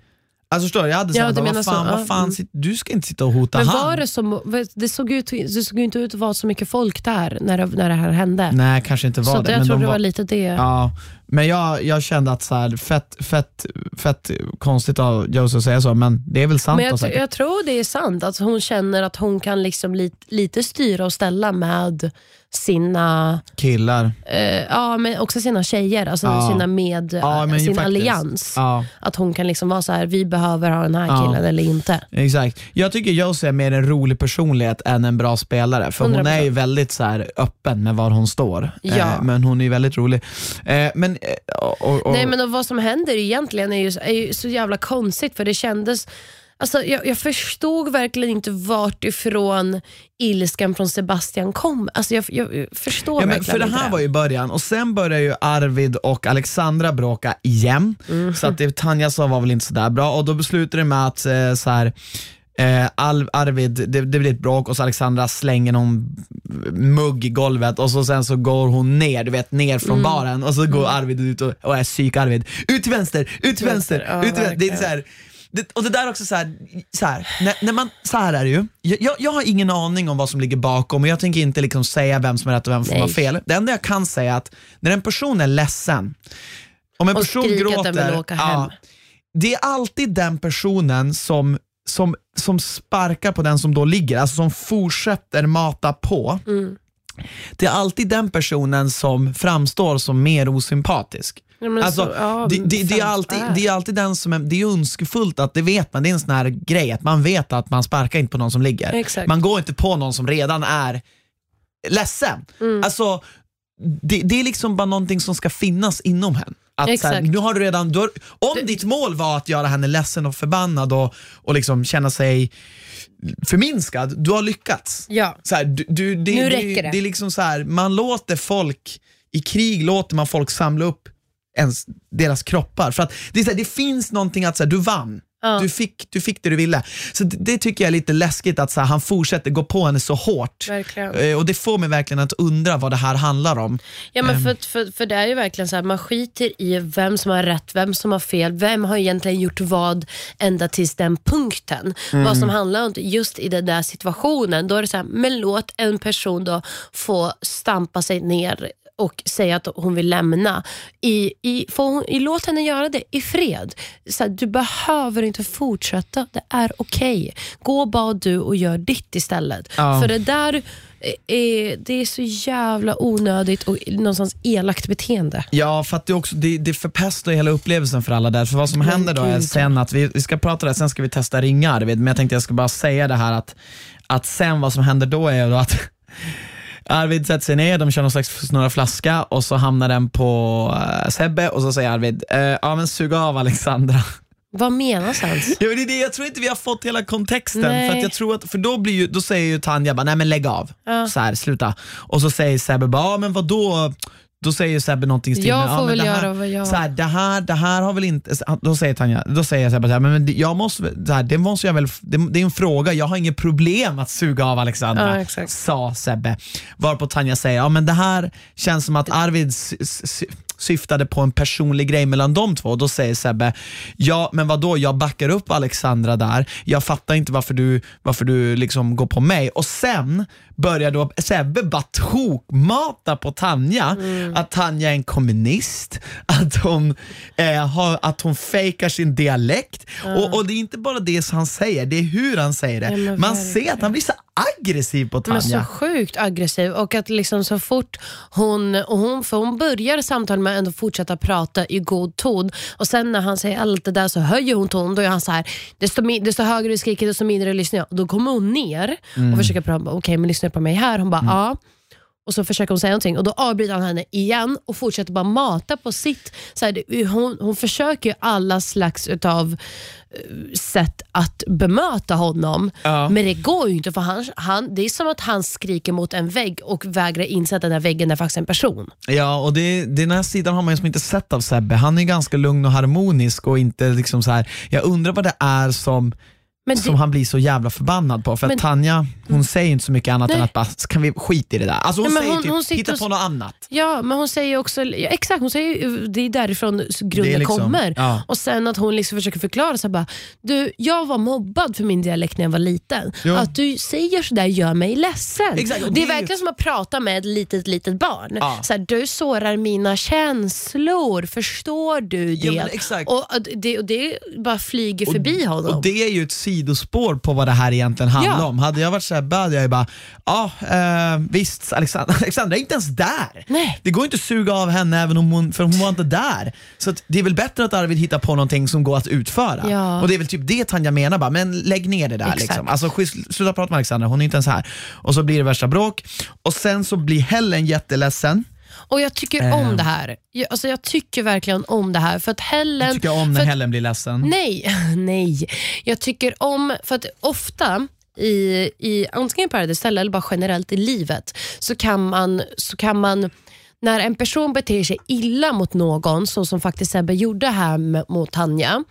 Alltså förstår du? Jag hade Ja, du vad menar fan, så, ja. vad fan, sit- du ska inte sitta och hota Men han. var det som, det såg, ut, det såg inte ut att vara så mycket folk där när det, när det här hände. Nej, kanske inte var så det. jag men tror de det var var, lite det. Ja, men jag, jag kände att så här, fett, fett, fett konstigt av Josie att säga så, men det är väl sant Men då jag, säkert. jag tror det är sant, att hon känner att hon kan liksom lite, lite styra och ställa med sina, Killar. eh, ja men också sina tjejer, alltså Ja. sina med, Ja, sin faktiskt. allians. Ja. Att hon kan liksom vara så här: vi behöver ha den här killen eller inte. Exakt. Jag tycker Josie är mer en rolig personlighet än en bra spelare. För hon 100%. är ju väldigt så här öppen med var hon står. Ja. Eh, men hon är ju väldigt rolig. Eh, men, och, och, och, Nej men och vad som händer egentligen är ju, är ju så jävla konstigt för det kändes Alltså, jag, jag förstod verkligen inte vart ifrån ilskan från Sebastian kom. Alltså, jag, jag, jag förstår Ja, men verkligen för det här var ju början och sen började ju Arvid och Alexandra bråka igen. Mhm. Så att det Tanja sa var väl inte sådär bra och då beslutade de med att eh, så här, eh, Al, Arvid, det, det blir ett bråk och så Alexandra slänger någon mugg i golvet och så sen så går hon ner, du vet ner från Mm. baren och så går Arvid ut och, och är psyk-Arvid. Ut till vänster, ut till vänster, vänster. Ja, ut till vänster. Det är verkligen. så här, det, och det där är också så här, så här, när, när man, så här är det ju. Jag, jag, har ingen aning om vad som ligger bakom och jag tänker inte liksom säga vem som är rätt och vem som Nej. har fel. Det enda jag kan säga är att när en person är ledsen, om en Och person skriker att gråter, den vill åka hem. det är alltid den personen som, som, som sparkar på den som då ligger, alltså som fortsätter mata på. Mm. Det är alltid den personen som framstår som mer osympatisk. Ja, Alltså, så- ja, det, det, det, är alltid, är. det är alltid den som är, det är önskefullt att det vet man, det är en sån här grej att man vet att man sparkar inte på någon som ligger. Exakt. Man går inte på någon som redan är ledsen. Mm. Alltså, det, det är liksom bara någonting som ska finnas inom henne. Att, så här, nu har du redan, du har, om ditt mål var att göra henne ledsen och förbannad och, och liksom känna sig förminskad, du har lyckats. Ja. Så här, du, du, det, Nu det, räcker det. det är liksom så här, man låter folk, i krig låter man folk samla upp ens, deras kroppar. För att det, är så här, det finns någonting att så här, du vann. Ja. Du, fick, du fick det du ville. Så det, det tycker jag är lite läskigt att så här, han fortsätter gå på henne så hårt. Verkligen. Eh, Och Det får mig verkligen att undra vad det här handlar om. Ja, men för, för, för det är ju verkligen så här, man skiter i vem som har rätt, vem som har fel, vem har egentligen gjort vad ända tills den punkten. Vad som handlar om just i den där situationen, då är det så här, men låt en person då få stampa sig ner och säga att hon vill lämna. I, i, hon, i, låt henne göra det i fred. Så här, du behöver inte fortsätta, det är okej. Gå bara du och gör ditt istället. Ja. För det där är, det är så jävla onödigt och någonstans elakt beteende. Ja, för att det, också, det, det förpestar hela upplevelsen för alla där. För vad som händer då är sen att vi, vi ska prata där, sen ska vi testa ringar. vet, Men jag tänkte jag ska bara säga det här att, att sen vad som händer då är att Arvid sätter sig ner, de kör någon slags snurra flaska och så hamnar den på uh, Sebbe och så säger Arvid, uh, ja men sug av Alexandra. Vad menas ens? <laughs> Ja, det är det, jag tror inte vi har fått hela kontexten. Nej. För, att jag tror att, för då, blir ju, då säger ju Tanja bara, nej men lägg av. Ja. Så här, sluta. Och så säger Sebbe bara, ja men vadå? Då säger Sebbe någonting stil Jag ja, får väl det här, göra vad jag- Så här, det, här, det här har väl inte... Då säger Tanja, då säger Sebbe så här, men jag måste, så här, det måste jag väl... Det, det är en fråga, jag har inget problem att suga av Alexandra, Ja, sa Sebbe. Varpå Tanja säger, ja men det här känns som att Arvid syftade på en personlig grej mellan de två. Då säger Sebbe, ja men vad då? jag backar upp Alexandra där, jag fattar inte varför du, varför du liksom går på mig. Och sen börjar då Sebbe bara tokmata på Tanja, att Tanja är en kommunist, att hon, eh, har, att hon fejkar sin dialekt. Och, och det är inte bara det som han säger, det är hur han säger det. Ja, Man ser att han blir så aggressiv på Men så Tanja. sjukt aggressiv och att liksom så fort hon, och hon, för hon börjar samtalet med att ändå fortsätta prata i god ton och sen när han säger allt det där så höjer hon ton. Då är han så här, desto, desto högre du skriker desto mindre lyssnar jag. Då kommer hon ner och försöker prata, okej men lyssnar på mig här? Hon bara ja. Och så försöker hon säga någonting och då avbryter han henne igen och fortsätter bara mata på sitt. Så här, hon, hon försöker ju alla slags utav eh, sätt att bemöta honom. Ja. Men det går ju inte för han, han, det är som att han skriker mot en vägg och vägrar inse att den här väggen är faktiskt en person. Ja, och det, den här sidan har man ju som inte sett av Sebbe. Han är ganska lugn och harmonisk och inte liksom så här. jag undrar vad det är som, Men som det, han blir så jävla förbannad på. För Men- att Tanja, hon säger inte så mycket annat än Nej. att bara, kan vi skita i det där? Alltså hon Nej, säger hon- typ, hon hitta och- på något annat. ja, men hon säger också, ja, exakt, hon säger det är därifrån grunden Det är liksom- kommer. ja. Och sen att hon liksom försöker förklara så bara, du, jag var mobbad för min dialekt när jag var liten. Ja. Att du säger sådär gör mig ledsen. Exakt, och det är det är verkligen som att prata med ett litet, litet barn. Ja. Så här, du sårar mina känslor, förstår du det? Ja. Och, att det, och det bara flyger förbi honom. Och det är ju ett sidospår på vad det här egentligen handlar Ja. om. Hade jag varit Sebbe hade jag ju bara, ja eh, visst Alexandra, <laughs> Alexandra är inte ens där. Nej. Det går inte att suga av henne även om hon, för hon var inte där. Så det är väl bättre att Arvid hittar på någonting som går att utföra. Ja. Och det är väl typ det Tanja menar bara, men lägg ner det där. Exakt. Liksom. Alltså, sluta prata med Alexandra, hon är inte ens här. Och så blir det värsta bråk. Och sen så blir Helen jätteledsen. Och jag tycker Eh. om det här. Jag, alltså jag tycker verkligen om det här. För att Helen... Jag tycker om när för att- Helen blir ledsen. Nej, <laughs> nej. Jag tycker om, för att ofta i, i antingen Paradise Hotel eller bara generellt i livet så kan man, så kan man när en person beter sig illa mot någon, så som faktiskt Sebbe gjorde här mot Tanja,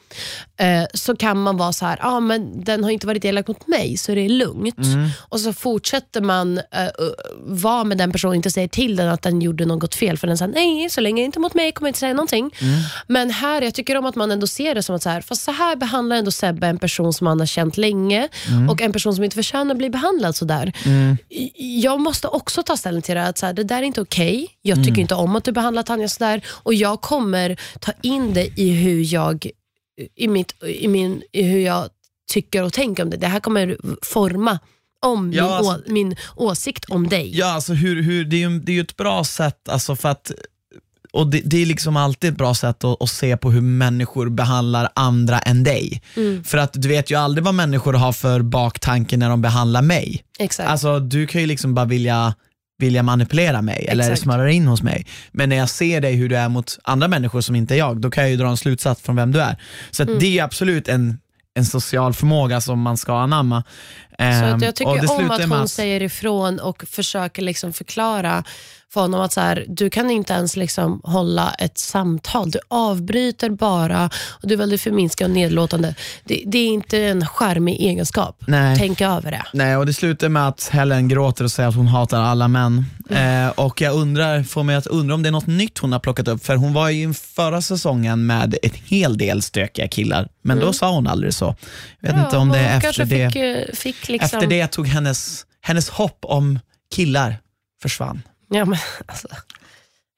eh, så kan man vara så här, ah, men den har inte varit elak mot mig, så det är lugnt. Och så fortsätter man eh, vara med den personen inte säger till den att den gjorde något fel, för den säger nej, så länge det inte är mot mig kommer jag inte säga någonting. Men här, jag tycker om att man ändå ser det som att så här, fast så här behandlar ändå Sebbe en person som han har känt länge och en person som inte förtjänar att bli behandlad sådär. Jag måste också ta ställning till det, att så här, det där är inte okej. Jag tycker inte om att du behandlar Tanja sådär och jag kommer ta in det i hur jag, i mitt, i min, i hur jag tycker och tänker om det. Det här kommer forma om Ja, min, alltså- å, min åsikt om dig. Ja, alltså hur, hur, det, är ju, det är ju ett bra sätt, alltså för att och det, det är liksom alltid ett bra sätt att, att se på hur människor behandlar andra än dig. Mm. För att du vet ju aldrig vad människor har för baktanke när de behandlar mig. Exakt. Alltså du kan ju liksom bara vilja vilja manipulera mig eller Exakt. smöra in hos mig. Men när jag ser dig hur du är mot andra människor som inte är jag, då kan jag ju dra en slutsats från vem du är. Så Mm. det är absolut en, en social förmåga som man ska anamma. Så Ehm, att jag och tycker om att hon säger ifrån och försöker liksom förklara för honom att så här, du kan inte ens liksom hålla ett samtal. Du avbryter bara och du är väldigt förminskad och nedlåtande. Det, det är inte en charmig egenskap. Nej. Tänk över det. Nej, och det slutar med att Helen gråter och säger att hon hatar alla män. Mm. Eh, och jag undrar, får mig att undra om det är något nytt hon har plockat upp, för hon var ju i förra säsongen med en hel del stökiga killar, men då sa hon aldrig så. Jag vet inte om det är efter det. Fick, eh, fick liksom... Efter det tog hennes, hennes hopp om killar försvann. Ja, men <laughs> alltså.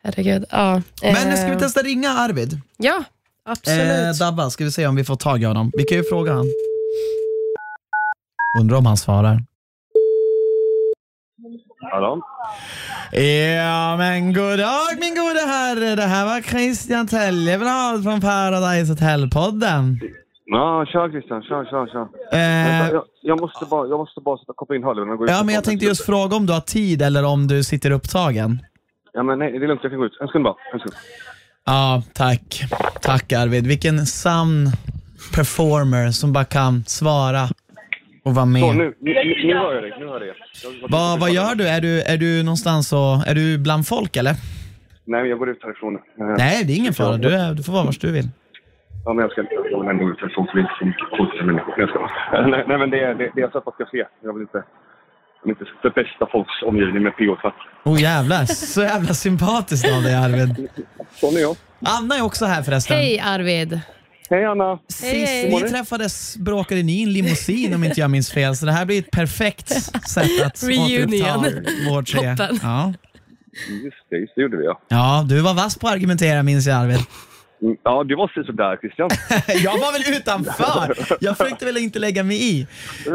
Herregud. Ja. Men Eh, ska vi testa ringa Arvid? Ja, absolut. Eh, Dabba, ska vi se om vi får tag i honom. Vi kan ju fråga han. Undrar om han svarar. Hallå? Ja, men god dag min gode herre. Det här var Christian Teljeblad från Paradise Hotel-podden. Ja, tja Christian. Tja, tja, tja. Eh, Jag, jag, måste bara, jag måste bara koppla in hörlurarna och gå ut. ja, men jag tänkte just fråga om du har tid eller om du sitter upptagen. Ja, men nej, det är lugnt. Jag kan gå ut. En sekund bara. En sekund. Ja, tack. Tack Arvid. Vilken sann performer som bara kan svara och vara Så, med. nu, nu, nu hör jag dig. Nu hör jag dig. Jag- Vad, vad gör du? Är, du? är du någonstans och, är du bland folk eller? Nej, jag går ut härifrån. Nej, det är ingen fara. Du, är, du får vara vars du vill. Ja, men jag ska jag vill ändå ut härifrån för inte så mycket konstiga människor. Jag ska. <laughs> Nej, nej, men det är det, det är jag att man ska se. Jag vill inte, jag vill inte förpesta folks omgivning med PO-tvätt. Oh jävlar, så jävla sympatiskt av dig Arvid. Sån är jag. Anna är också här förresten. Hej Arvid. Hej Anna! Sist hej. ni träffades bråkade ni i en limousin om inte jag minns fel, så det här blir ett perfekt sätt att <laughs> Reunion. återuppta vår tre. Ja. Just det, just det gjorde vi ja. ja, du var vass på att argumentera minns jag Arvid. Mm, Ja, du var sådär Christian. <laughs> Jag var väl utanför. Jag försökte väl inte lägga mig i.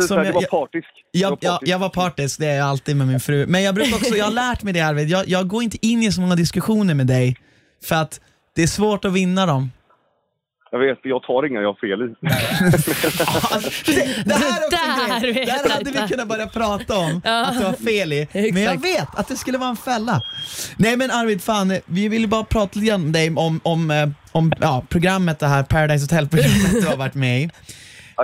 Som jag- var jag- partisk. Du Jag, var jag, partisk. jag var partisk, det är jag alltid med min fru. Men jag brukar också, jag har lärt mig det Arvid, jag, jag går inte in i så många diskussioner med dig för att det är svårt att vinna dem. Jag vet, för jag tar inga jag har fel i. <laughs> Det här, är också där det här hade vi kunnat börja prata om, att du har fel i. Men jag vet att det skulle vara en fälla. Nej men Arvid, fan, vi ville bara prata lite grann med dig om, om, eh, om ja, programmet, det här Paradise Hotel-programmet du har varit med i. <laughs>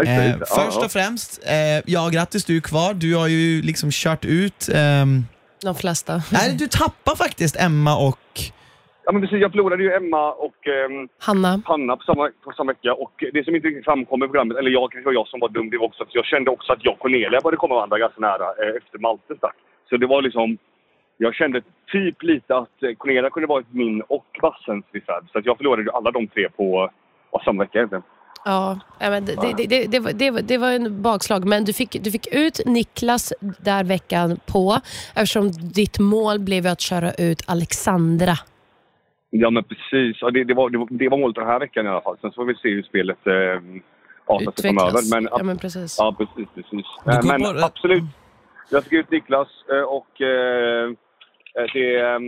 Eh. Ja, först och främst, eh, ja grattis du är kvar. Du har ju liksom kört ut, ehm, De flesta. nej du tappar faktiskt Emma och Ja, men precis. Jag förlorade ju Emma och ehm, Hanna. Hanna på samma, på samma vecka. Och det som inte riktigt framkom i programmet, eller jag kanske var jag som var dum, det var också att jag kände också att jag och Cornelia började komma varandra ganska nära eh, efter Malte stack. Så det var liksom... Jag kände typ lite att eh, Cornelia kunde varit min och Bassens reserv. Så att jag förlorade ju alla de tre på ja, samma vecka egentligen. Ja, men det, det, det, det var en bakslag, men du fick, du fick ut Niklas där veckan på eftersom ditt mål blev att köra ut Alexandra. Ja, men precis. Ja, det, det, var, det, var, det var målet den här veckan i alla fall. Sen så får vi se hur spelet eh, artar sig framöver. Men, ja, men precis. Ja, precis. precis. Eh, Men bara- absolut. Jag fick ut Niklas eh, och eh, eh, det... eh,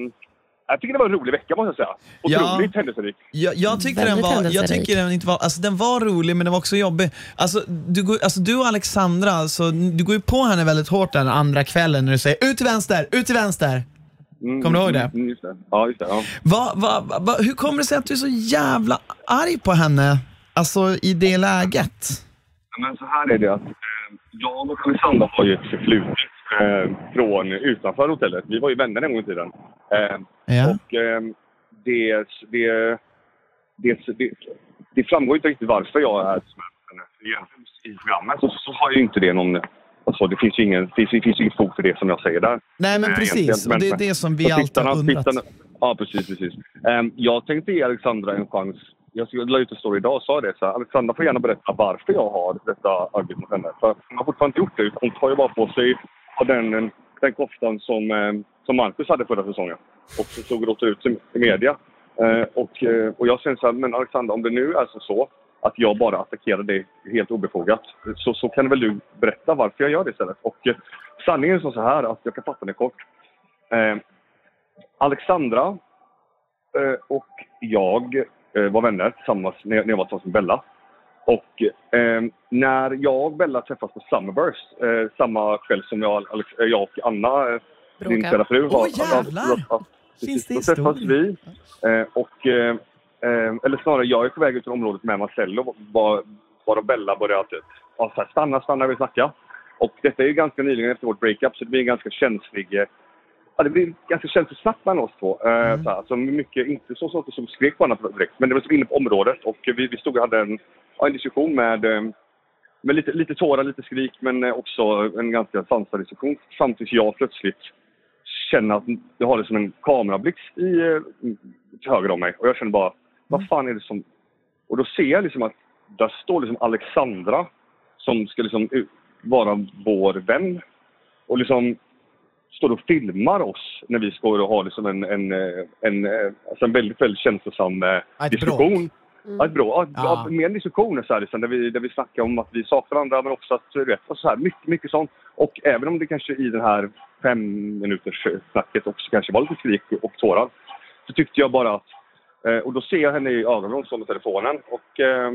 Jag tycker det var en rolig vecka måste jag säga. Ja. Otroligt händelserik. Jag, jag, tyckte den var, jag tycker den inte var, alltså den var rolig men den var också jobbig. Alltså du, går, alltså, du och Alexandra, alltså, du går ju på henne väldigt hårt den andra kvällen när du säger ut till vänster, ut till vänster. Mm, Kommer du ihåg det? Mm, just det. Ja, just det. Ja. Va, va, va, hur kommer det sig att du är så jävla arg på henne, alltså i det läget? Men så här är det att eh, jag och Alexandra har ju ett förflutet eh, från utanför hotellet. Vi var ju vänner en gång i tiden. Eh, Ja. Och eh, det, det, det, det, det framgår inte riktigt varför jag är. Egentligen I programmet så, så har ju inte det någon... Alltså, det finns ju ingen, det finns, finns inget fog för det som jag säger där. Nej men precis, och det är men- det som vi alltid har undrat. tittarna- Ja, precis. precis. Ehm, jag tänkte ge Alexandra en chans. Jag la ut en story idag och sa det. Så här, Alexandra får gärna berätta varför jag har detta arbete mot henne. För hon har fortfarande inte gjort det. Hon tar ju bara på sig den, den koftan som, eh, som Marcus hade förra säsongen. Och så såg det ut i media. Eh, och, eh, och jag säger så här, men Alexandra, om det nu är så, så att jag bara attackerar dig helt obefogat, så, så kan väl du berätta varför jag gör det istället. Och eh, sanningen är så här att jag kan fatta det kort. Eh, Alexandra eh, och jag eh, var vänner tillsammans när jag, när jag var tillsammans med Bella. Och eh, när jag och Bella träffas på Summerburst eh, samma kväll som jag, Alex, jag och Anna eh, din kära fru. Åh, har- jävlar! har- har- Finns det Då träffas vi och, eller snarare jag är på väg ut ur området med Marcello var, var Bella började så här, stanna, stanna, vi snacka. Och detta är ju ganska nyligen efter vårt breakup så det blir en ganska känslig eh, Ja, det blir ganska känsligt snack mellan oss två. Eh, Mm. så här, alltså mycket, inte så saker som skrek på varandra direkt, men det var som inne på området och vi, vi stod och hade en, ja, en diskussion med, eh, med lite, lite tårar, lite skrik men eh, också en ganska sansad diskussion. Samtidigt jag plötsligt känner att jag har det som en kamerablixt i, eh, till höger om mig och jag känner bara, vad fan är det som... Och då ser jag liksom att där står liksom Alexandra som ska liksom vara vår vän och liksom står och filmar oss när vi står och har liksom en, en, eh, en, eh, alltså en väldigt, väldigt känslosam eh, Ett diskussion. Ja, ett bra, ja, Ja. ja. mer en diskussion så här, liksom, där, vi, där vi snackar om att vi saknar varandra men också att du vet, och så här, mycket, mycket sånt. Och även om det kanske i den här fem minuters snacket också kanske var lite skrik och tårar så tyckte jag bara att, eh, och då ser jag henne i ögonen, står med telefonen och eh,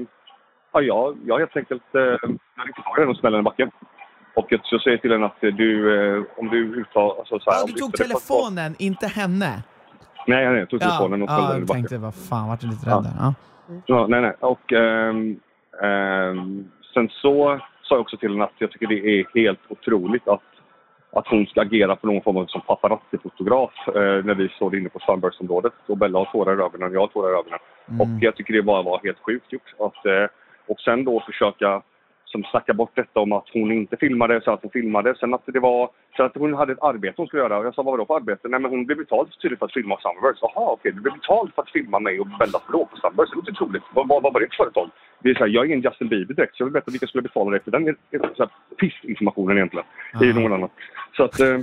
ja, jag, jag helt enkelt, eh, jag i henne och smäller henne i backen. Och jag, så säger jag till henne att eh, du, eh, om du uttalar... Alltså, så här, Ja, du du tog inte- telefonen, inte henne. Nej, nej, jag tog Ja, telefonen och smällde ja henne i jag backen. tänkte, vad fan, vart du lite rädd där? Ja. Ja, nej, nej. Och ehm, ehm, sen så sa jag också till henne att jag tycker det är helt otroligt att, att hon ska agera på någon form av som paparazzi-fotograf eh, när vi står inne på Sunburst-området. Och Bella har tårar i ögonen, jag har tårar i ögonen. Och jag tycker det bara var helt sjukt gjort. Att, eh, och sen då försöka som snacka bort detta om att hon inte filmade, så att hon filmade. Sen att det var så att hon hade ett arbete hon skulle göra. Och jag sa, vad var det för arbete? Nej men hon blev betald tydligen för att filma Sunburst. Jaha okej, du blev betald för att filma mig och Bellas bråk på Sunburst. Det låter otroligt. Vad, vad, vad var det för företag? Det är så här, jag är ingen Justin Bieber direkt, så jag vill veta vilka skulle betala dig för den så här, pissinformationen egentligen. Det är Ah. någon annan. Så att eh,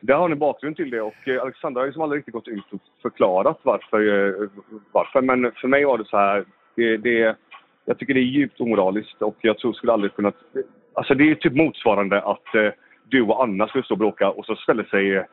där har ni bakgrund till det och eh, Alexandra har ju som aldrig riktigt gått ut och förklarat varför. Eh, varför. Men för mig var det så här, det, det, jag tycker det är djupt omoraliskt och jag tror skulle aldrig kunna... Alltså det är typ motsvarande att eh, du och Anna skulle stå och bråka och så ställer sig eh,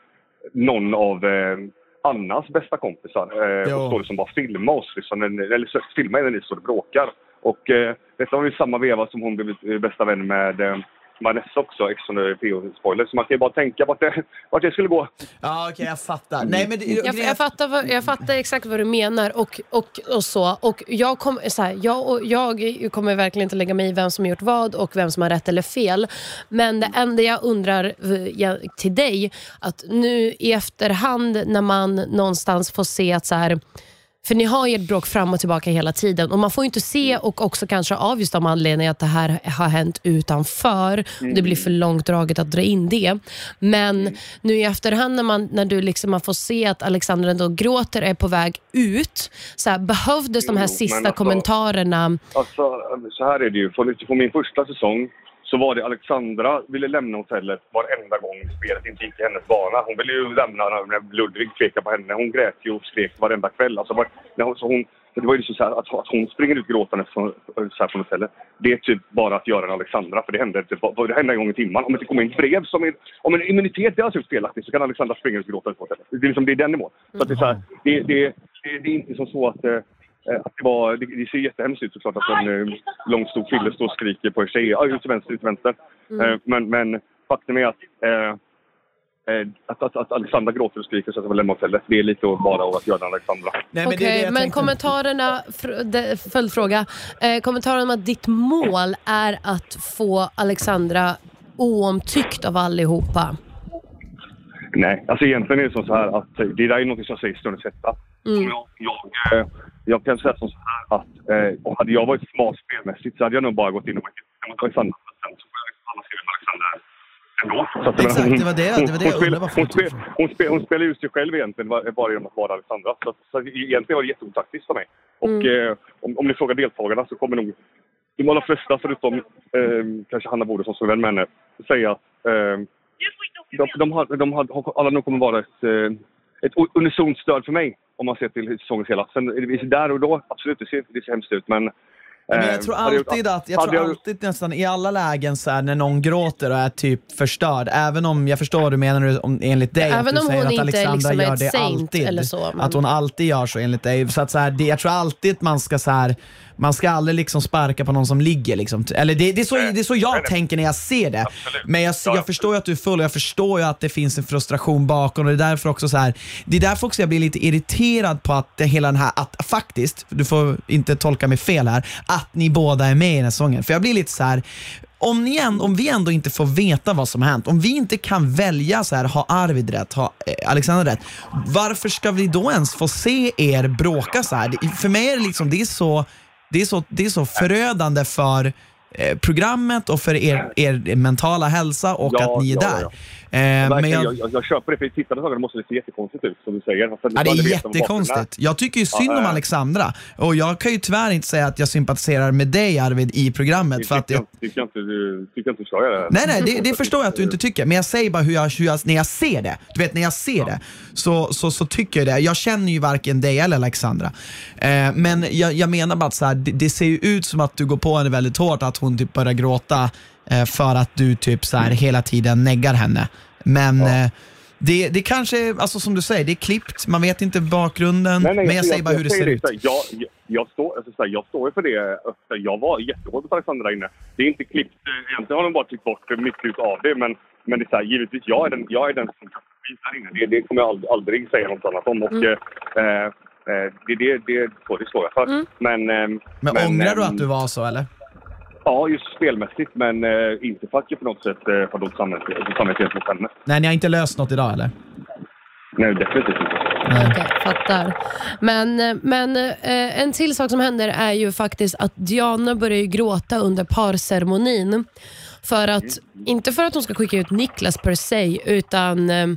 någon av eh, Annas bästa kompisar eh, och står liksom bara filma oss. Liksom, eller filma när ni står och bråkar. Och eh, detta var ju samma veva som hon blev eh, bästa vän med Vanessa också, ex on the PO-spoiler. Så man kan ju bara tänka vart det, vart det skulle gå. Ja, okej, jag fattar. Nej, men det, Jag, jag, fattar vad, jag fattar exakt vad du menar och, och, och så. Och jag, kom, så här, jag, och jag kommer verkligen inte lägga mig i vem som har gjort vad och vem som har rätt eller fel. Men det enda jag undrar eh, till dig, att nu i efterhand när man någonstans får se att så här, för ni har ju ett bråk fram och tillbaka hela tiden och man får ju inte se och också kanske av just de anledningar att det här har hänt utanför. Och det blir för långdraget att dra in det. Men nu i efterhand när, man, när du liksom man får se att Alexandra ändå gråter är på väg ut. Så här, behövdes de här Jo, sista alltså- kommentarerna? Alltså, så här är det ju. På, på min första säsong så var det Alexandra ville lämna hotellet varenda gång spelet inte gick i hennes bana. Hon ville ju lämna när Ludvig pekade på henne. Hon grät ju och skrek varenda kväll. Alltså, var, när hon, så hon, det var ju liksom så här, att, att hon springer ut gråtande från, så här från hotellet. Det är typ bara att göra en Alexandra, för det händer, typ, det händer en gång i timmen. Om det kommer in brev som är, om en immunitet är alltså felaktig så kan Alexandra springa ut gråtande på hotellet. Det är, liksom, det är den nivån. Så att det, är så här, det, det, det, det är inte som så att Eh, att det, var, det, det ser jättehemskt ut såklart att en eh, lång stor kille står och skriker på en tjej. Ja, ut till vänster, ut till vänster. Eh, men, men faktum är att, eh, eh, att, att, att Alexandra gråter och skriker så att hon vill lämna hotellet. Det är lite bara av att göra Alexandra. Nej, men Okej, men tänkte. kommentarerna, följdfråga. Eh, kommentaren om att ditt mål är att få Alexandra oomtyckt av allihopa. Nej, alltså egentligen är det så här att eh, det där är något som jag säger stundens hetta. Mm. Jag, jag, eh, jag kan säga som så här att eh, och hade jag varit smart spelmässigt så hade jag nog bara gått in och varit Alexandra. Sen så får jag alla skriva med Alexandra ändå. Så att, Exakt, hon- det var det- det var det jag hon, varför hon, spel, hon, spel, hon spelar ut sig själv egentligen bara bara genom att vara Alexandra. Så, så egentligen var det jätteotaktiskt för mig. Och eh, om, om ni frågar deltagarna så kommer nog de allra flesta, förutom eh, kanske Hanna Bode som är vän med henne, säga att eh, de, de, har, de har, alla nog kommer vara ett, eh, ett unisont stöd för mig om man ser till säsongens hela. Sen är där och då, absolut, det ser, det ser hemskt ut men men jag Eh, tror alltid att, jag tror alltid nästan i alla lägen så här, när någon gråter och är typ förstörd, även om jag förstår vad du menar om, enligt dig, Även att du om säger hon att inte Alexandra liksom gör det alltid. eller så, men- Att hon alltid gör så enligt dig. Så att så här, det, jag tror alltid att man ska så här, man ska aldrig liksom sparka på någon som ligger. Liksom. Eller det, det, är så, det är så jag tänker när jag ser det. Absolut. Men jag, Ja, jag förstår ju att du är full och jag förstår ju att det finns en frustration bakom. Och det, är därför också så här, det är därför också jag blir lite irriterad på att det, hela den här, att faktiskt, du får inte tolka mig fel här, att ni båda är med i den här sången. För jag blir lite så här. Om, ni ändå, om vi ändå inte får veta vad som har hänt, om vi inte kan välja så här, har Arvid rätt, har eh, Alexander rätt, varför ska vi då ens få se er bråka så här? Det, för mig är det liksom, det är så, det är så, det är så förödande för eh, programmet och för er, er mentala hälsa och Ja, att ni är ja, där. ja. Eh, men jag, jag, jag, jag köper det, för i tittande ögon måste det se jättekonstigt ut, som du säger. Ja, det är jättekonstigt. Jag tycker ju synd Ja, om. Alexandra och jag kan ju tyvärr inte säga att jag sympatiserar med dig Arvid i programmet. För Det att jag, tycker inte du ska göra. nej, nej, det, det förstår jag att du inte tycker. Men jag säger bara hur jag, hur jag, när jag ser det. Du vet, när jag ser det så, så, så tycker jag det. Jag känner ju varken dig eller Alexandra. Eh, men jag, jag menar bara att så här, det, det ser ju ut som att du går på henne väldigt hårt, att hon typ börjar gråta för att du typ så här, hela tiden neggar henne. Men eh, det, det kanske, alltså som du säger, det är klippt, man vet inte bakgrunden. Nej, nej, men jag, säger bara hur det ser ut. Jag, jag, jag, står, alltså, här, jag står ju för det. öppet. Jag var jättehård mot Alexandra inne. Det är inte klippt. eh, Egentligen har de bara klippt bort mycket av det. Men, men det är så här, givetvis, jag är den, jag är den som visar inne. Det, det kommer jag aldrig, aldrig säga något annat om. Och, Mm. eh, eh, det, det, det, så det står jag för. Mm. Men, ehm, Men, ångrar du ehm, att du var så eller? Ja, just spelmässigt. Men eh, inte för att jag på något sätt eh, har dåligt samvete gentemot henne. Nej, ni har inte löst något idag eller? Nej, definitivt inte. Okej, fattar. Men, eh, men eh, en till sak som händer är ju faktiskt att Diana börjar ju gråta under parceremonin. För att, inte för att hon ska skicka ut Niklas per se, utan eh,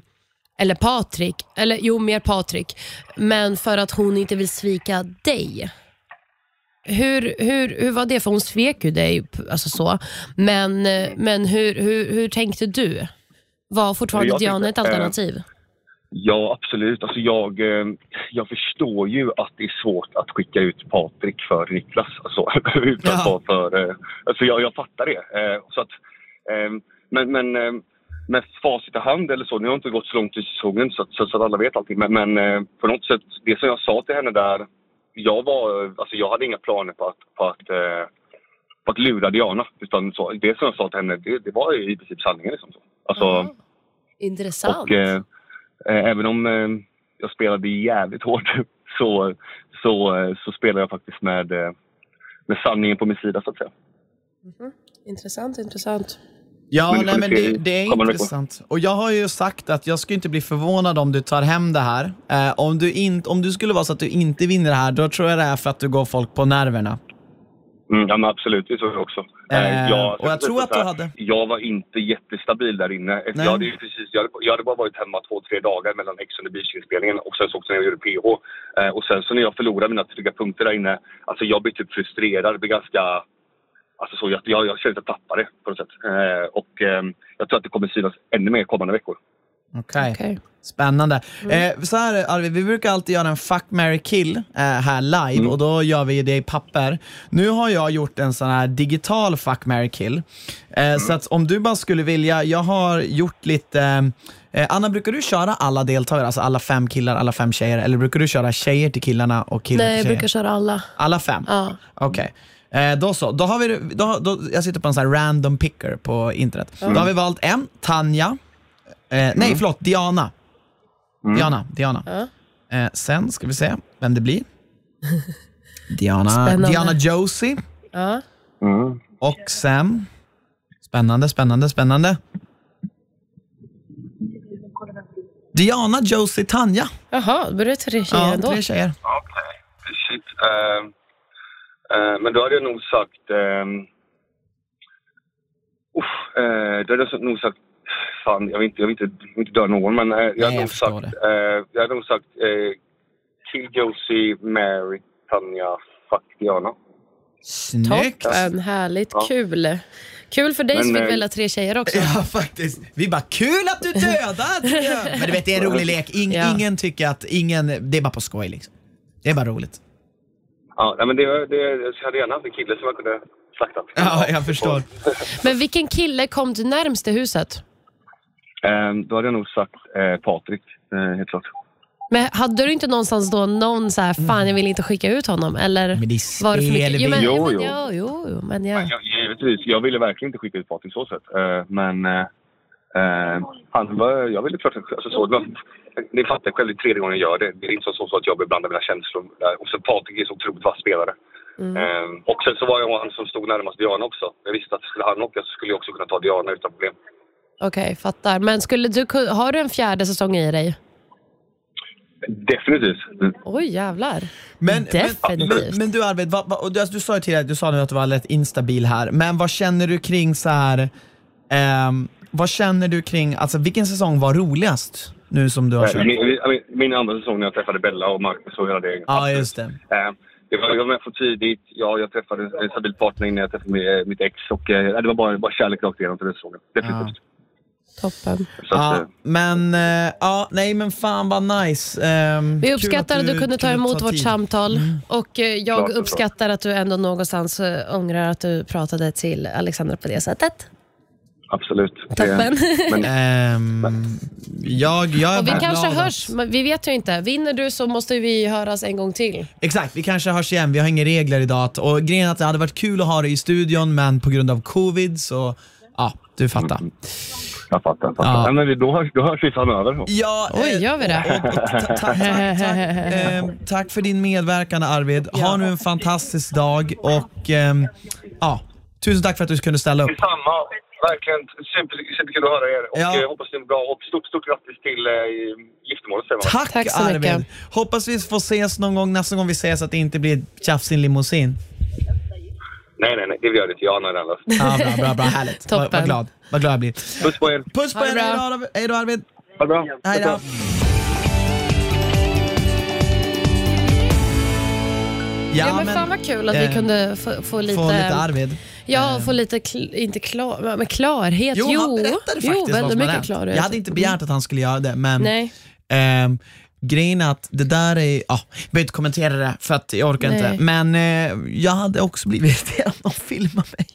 eller Patrik, eller jo mer Patrik, men för att hon inte vill svika dig. Hur, hur, hur var det? För hon svek ju dig, alltså så. Men, eh, men hur, hur, hur tänkte du? Var fortfarande Diana ett eh, alternativ? Ja, absolut. Alltså jag, eh, jag förstår ju att det är svårt att skicka ut Patrik för Niklas. Alltså, <laughs> utan Ja. för, eh, alltså jag, jag fattar det. Eh, så att, eh, men men eh, med facit i hand eller så, nu har jag inte gått så långt i säsongen så, så, så att alla vet allting. Men, men eh, på något sätt, det som jag sa till henne där, jag, var, alltså jag hade inga planer på att, på att, eh, på att lura Diana. Utan så, det som jag sa till henne, det, det var i princip sanningen. Liksom så. Alltså, Aha. Intressant. och eh, eh, även om eh, jag spelade jävligt hårt <laughs> så, så, eh, så spelar jag faktiskt med, eh, med sanningen på min sida så att säga. Intressant, intressant. Ja, Men nej, men det, det är intressant. Och jag har ju sagt att jag skulle inte bli förvånad om du tar hem det här. Eh, om, du in, om du skulle vara så att du inte vinner det här, då tror jag det är för att du går folk på nerverna. Mm, ja, men absolut, det tror jag också. Eh, och jag tror att du hade- Jag var inte jättestabil där inne. Nej. Jag hade, precis, jag, hade, jag hade bara varit hemma två, tre dagar mellan Ex on the Beach-inspelningen och sen så också när jag gjorde PH. Eh, och sen så när jag förlorade mina trygga punkter där inne, alltså jag blev typ frustrerad, blev ganska... Alltså så, jag, jag, jag kände att jag tappade på något sätt. Eh, och eh, jag tror att det kommer synas ännu mer kommande veckor. Okej. Okej. Spännande. Eh, så här Arvid, vi brukar alltid göra en fuck, marry, kill eh, här live Mm. och då gör vi det i papper. Nu har jag gjort en sån här digital fuck, marry, kill. Eh, Mm. Så att om du bara skulle vilja, jag har gjort lite eh, Anna, brukar du köra alla deltagare, alltså alla fem killar, alla fem tjejer? Eller brukar du köra tjejer till killarna och killar Nej, jag till tjejer? brukar köra alla. Alla fem? Ja. Okej. Eh, då så. Då har vi, då, då, jag sitter på en sån här random picker på internet. Då har vi valt en, Tanja. Eh, nej, förlåt, Diana. Diana. Diana. Ja. Eh, sen ska vi se vem det blir. <laughs> Diana, Spännande. Diana Josie. Ja. Mm. Och sen... Spännande, spännande, spännande. Diana, Josie, Tanja. Jaha, då blir det tre tjejer Ja, ändå. tre tjejer. Okej, shit. Eh, men då hade jag nog sagt... Uh, uff, eh, då hade jag nog sagt... Fan, jag vill inte, jag vill inte, jag vill inte döda någon, men eh, jag, jag hade nog förstår sagt, eh, jag hade nog sagt... eh, kill Josie, Mary, Tanja, fuck Diana. Snyggt. Toppen, härligt, Ja. kul. Kul för dig Men, som fick eh, välja tre tjejer också. Ja, faktiskt. Vi bara, kul att du dödade! Men du vet, det är en rolig lek. Ing, Ja. Ingen tycker att, ingen, det är bara på skoj liksom. Det är bara roligt. Ja, men det, det, jag hade gärna haft en kille som jag kunde slaktat. Ja, jag förstår. <laughs> Men vilken kille kom du närmst i huset? Ehm, då hade jag nog sagt eh, Patrik, eh, helt klart. Men hade du inte någonstans då någon så här, fan jag vill inte skicka ut honom? Eller Men det är var det för mycket? Jo, men, Jo, jo, jo, jo, jo, men ja. Jag, givetvis, jag ville verkligen inte skicka ut Patrik så sätt. Eh, men eh, eh, han var, jag ville klart alltså, så. Det var, ni fattar själv, det är tredje gången jag gör det. Det är inte så, så att jag beblandar mina känslor. Eh, och sen Patrik är så otroligt vass spelare. Eh, och sen så var jag han som stod närmast Diana också. Jag visste att skulle han åka så skulle jag också kunna ta Diana utan problem. Okej, fattar. Men skulle du, har du en fjärde säsong i dig? Definitivt. Mm. Oj, jävlar. Men, Definitivt. men, men du Arvid, vad, vad, du, alltså, du sa ju tidigare, du sa nu att du var lätt instabil här, men vad känner du kring så här, ehm, vad känner du kring, alltså vilken säsong var roligast? Nu som du har Eh, kört. Min, min, min andra säsong när jag träffade Bella och Marcus och hela det. Ja, just det. Eh, jag var, med för tidigt. Ja, jag träffade en stabil partner innan jag träffade mi- mitt ex. Och, eh, det var bara, bara kärlek rakt igenom till den säsongen. Definitivt. Toppen. Så att, Ja, eh, men, eh, ja, nej men fan vad nice. Ehm, Vi uppskattar att du, kunde ta emot vårt tid. samtal och eh, jag Klart och uppskattar att du ändå någonstans eh, ångrar att du pratade till Alexandra på det sättet. Absolut. Toppen. Men, <laughs> Ehm, jag, jag Och vi kanske hörs, Att, men vi vet ju inte. Vinner du så måste vi höras en gång till. exakt, vi kanske hörs igen. Vi har inga regler idag. Och grejen är att det hade varit kul att ha dig i studion, men på grund av covid så, ja, du fattar. jag fattar. Jag fattar. Ja. Nej, men då, hörs, då hörs vi framöver. Ja, Oj, eh, gör vi det? och- och ta- ta- tack, tack, ehm, tack för din medverkan Arvid. Ha nu en fantastisk dag och ehm, ja, tusen tack för att du kunde ställa upp. Detsamma. Verkligen super, superkul att höra er. Och Ja. eh, hoppas det är bra. Och stort, stort grattis till eh, giftermålet. Tack, Tack så Arvid. mycket. Hoppas vi får ses någon gång nästa gång vi ses att det inte blir tjafs i en limousin. Nej, nej, nej. Det gör det inte. Jag har nog redan löst. Ja, bra, bra, bra. <laughs> Härligt. Toppen. vad glad. Vad glad jag blir. Puss på er. Puss på Ha det er. bra. Hej då, Arvid. Hej då Då. Ja, men, fan vad kul att vi eh, kunde få, få lite... Få lite Arvid. Ja, få lite, kl- inte klar, men klarhet. Jo, Jo, han berättade faktiskt jo vad som mycket klarhet. Jag hade inte begärt att han skulle göra det, men Nej. ehm, grejen är att det där är, ja, jag behöver inte kommentera det för att jag orkar Nej. inte, men eh, jag hade också blivit <laughs> irriterad om de filmade mig.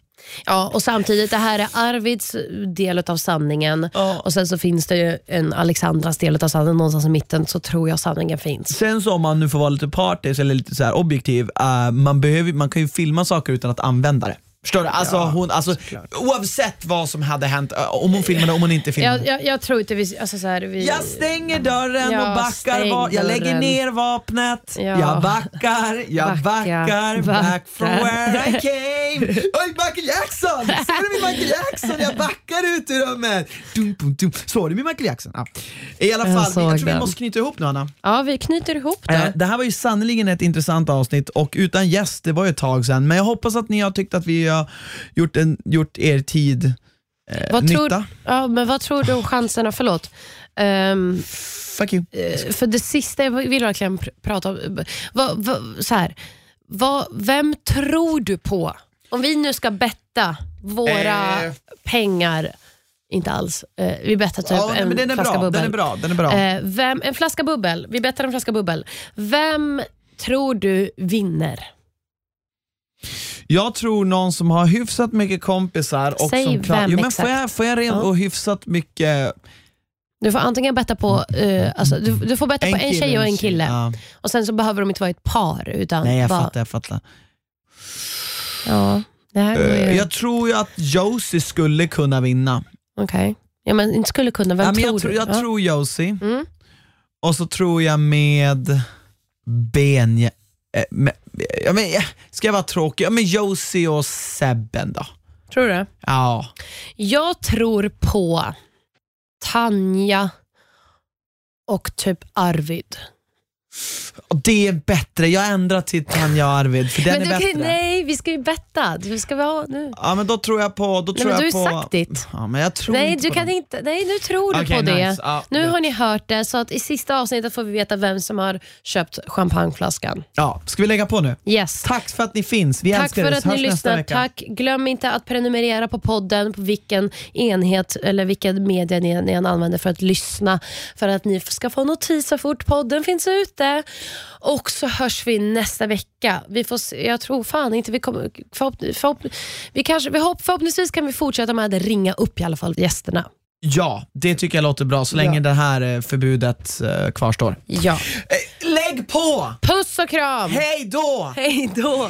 Ja, och samtidigt, det här är Arvids del av sanningen Ja. och sen så finns det ju en Alexandras del av sanningen någonstans i mitten så tror jag sanningen finns. Sen så om man nu får vara lite partisk eller lite så här objektiv, eh, man, behöver, man kan ju filma saker utan att använda det. Förstår du? Alltså, hon, alltså, oavsett vad som hade hänt, om hon filmade om hon inte filmade. Jag, jag, jag tror inte vi... Alltså så här, vi Jag stänger dörren Ja, och backar, va- jag lägger ner vapnet, Ja. jag backar, jag Backa, backar, back from where I came. Oj, Michael Jackson! Ser du min Michael Jackson? Jag backar ut ur rummet. Dum, dum, dum. Såg du min Michael Jackson? Ja. I alla Jag fall, vi- jag såg tror vi måste knyta ihop nu Anna. Ja, vi knyter ihop det. Eh, Det här var ju sannerligen ett intressant avsnitt och utan gäst, det var ju ett tag sedan, men jag hoppas att ni har tyckt att vi har gjort, en, gjort er tid eh, vad, nytta. tror, ja, men vad tror du om chanserna? Förlåt. Ehm, Fuck you. eh, för det sista jag vill verkligen pr- prata om. Vad, vad, så här, vad, vem tror du på? Om vi nu ska betta våra Eh. pengar, inte alls. Eh, vi bettar typ Ja, en den är flaska bra, bubbel. den är bra, den är bra. Eh, vem, en flaska bubbel. Vi bettar en flaska bubbel. Vem tror du vinner? Jag tror någon som har hyfsat mycket kompisar och Säg som vem jo, men exakt. får jag, får jag rent Ja. och hyfsat mycket Du får antingen betta på eh, alltså, du, du får betta på en tjej och en kille. Ja. Och Sen så behöver de inte vara ett par. Utan Nej jag bara, fattar, jag fattar. Ja, det här går ju... Eh, Jag tror ju att Josie skulle kunna vinna. Okej. Ja, men inte skulle kunna. Vem ja, men tror jag, tror, du? jag Ja. tror Josie, Mm. och så tror jag med Benja... Eh, ja, men, ska jag vara tråkig? Ja, men Josie och Sebben då. Tror du? Ja. Jag tror på Tanja och typ Arvid. Det är bättre, jag ändrar till Tanja och Arvid för den men är bättre. kan- nej, vi ska ju betta. Du ska vi ha nu. Ja men då tror jag på... Då Nej, tror men jag du har på, ju sagt ditt. Ja, men jag tror Nej, inte du kan inte. Nej, nu tror du Okej, på det. nice. Ja, nu det- har ni hört det, så att i sista avsnittet får vi veta vem som har köpt champagneflaskan. Ja, ska vi lägga på nu? Yes. Tack för att ni finns, vi Tack älskar för er. att ni Hörs nästa lyssnar. Tack. Glöm inte att prenumerera på podden, på vilken enhet eller vilken media ni, ni än använder för att lyssna. För att ni ska få notis så fort podden finns ute. Och så hörs vi nästa vecka. Vi får se, jag tror fan inte vi kommer... Förhopp, förhopp, vi kanske, vi hopp, förhoppningsvis kan vi fortsätta med att ringa upp i alla fall gästerna. Ja, det tycker jag låter bra så länge Ja. det här eh, förbudet eh, kvarstår. Ja. Eh, lägg på! Puss och kram! Hej då! Hej då!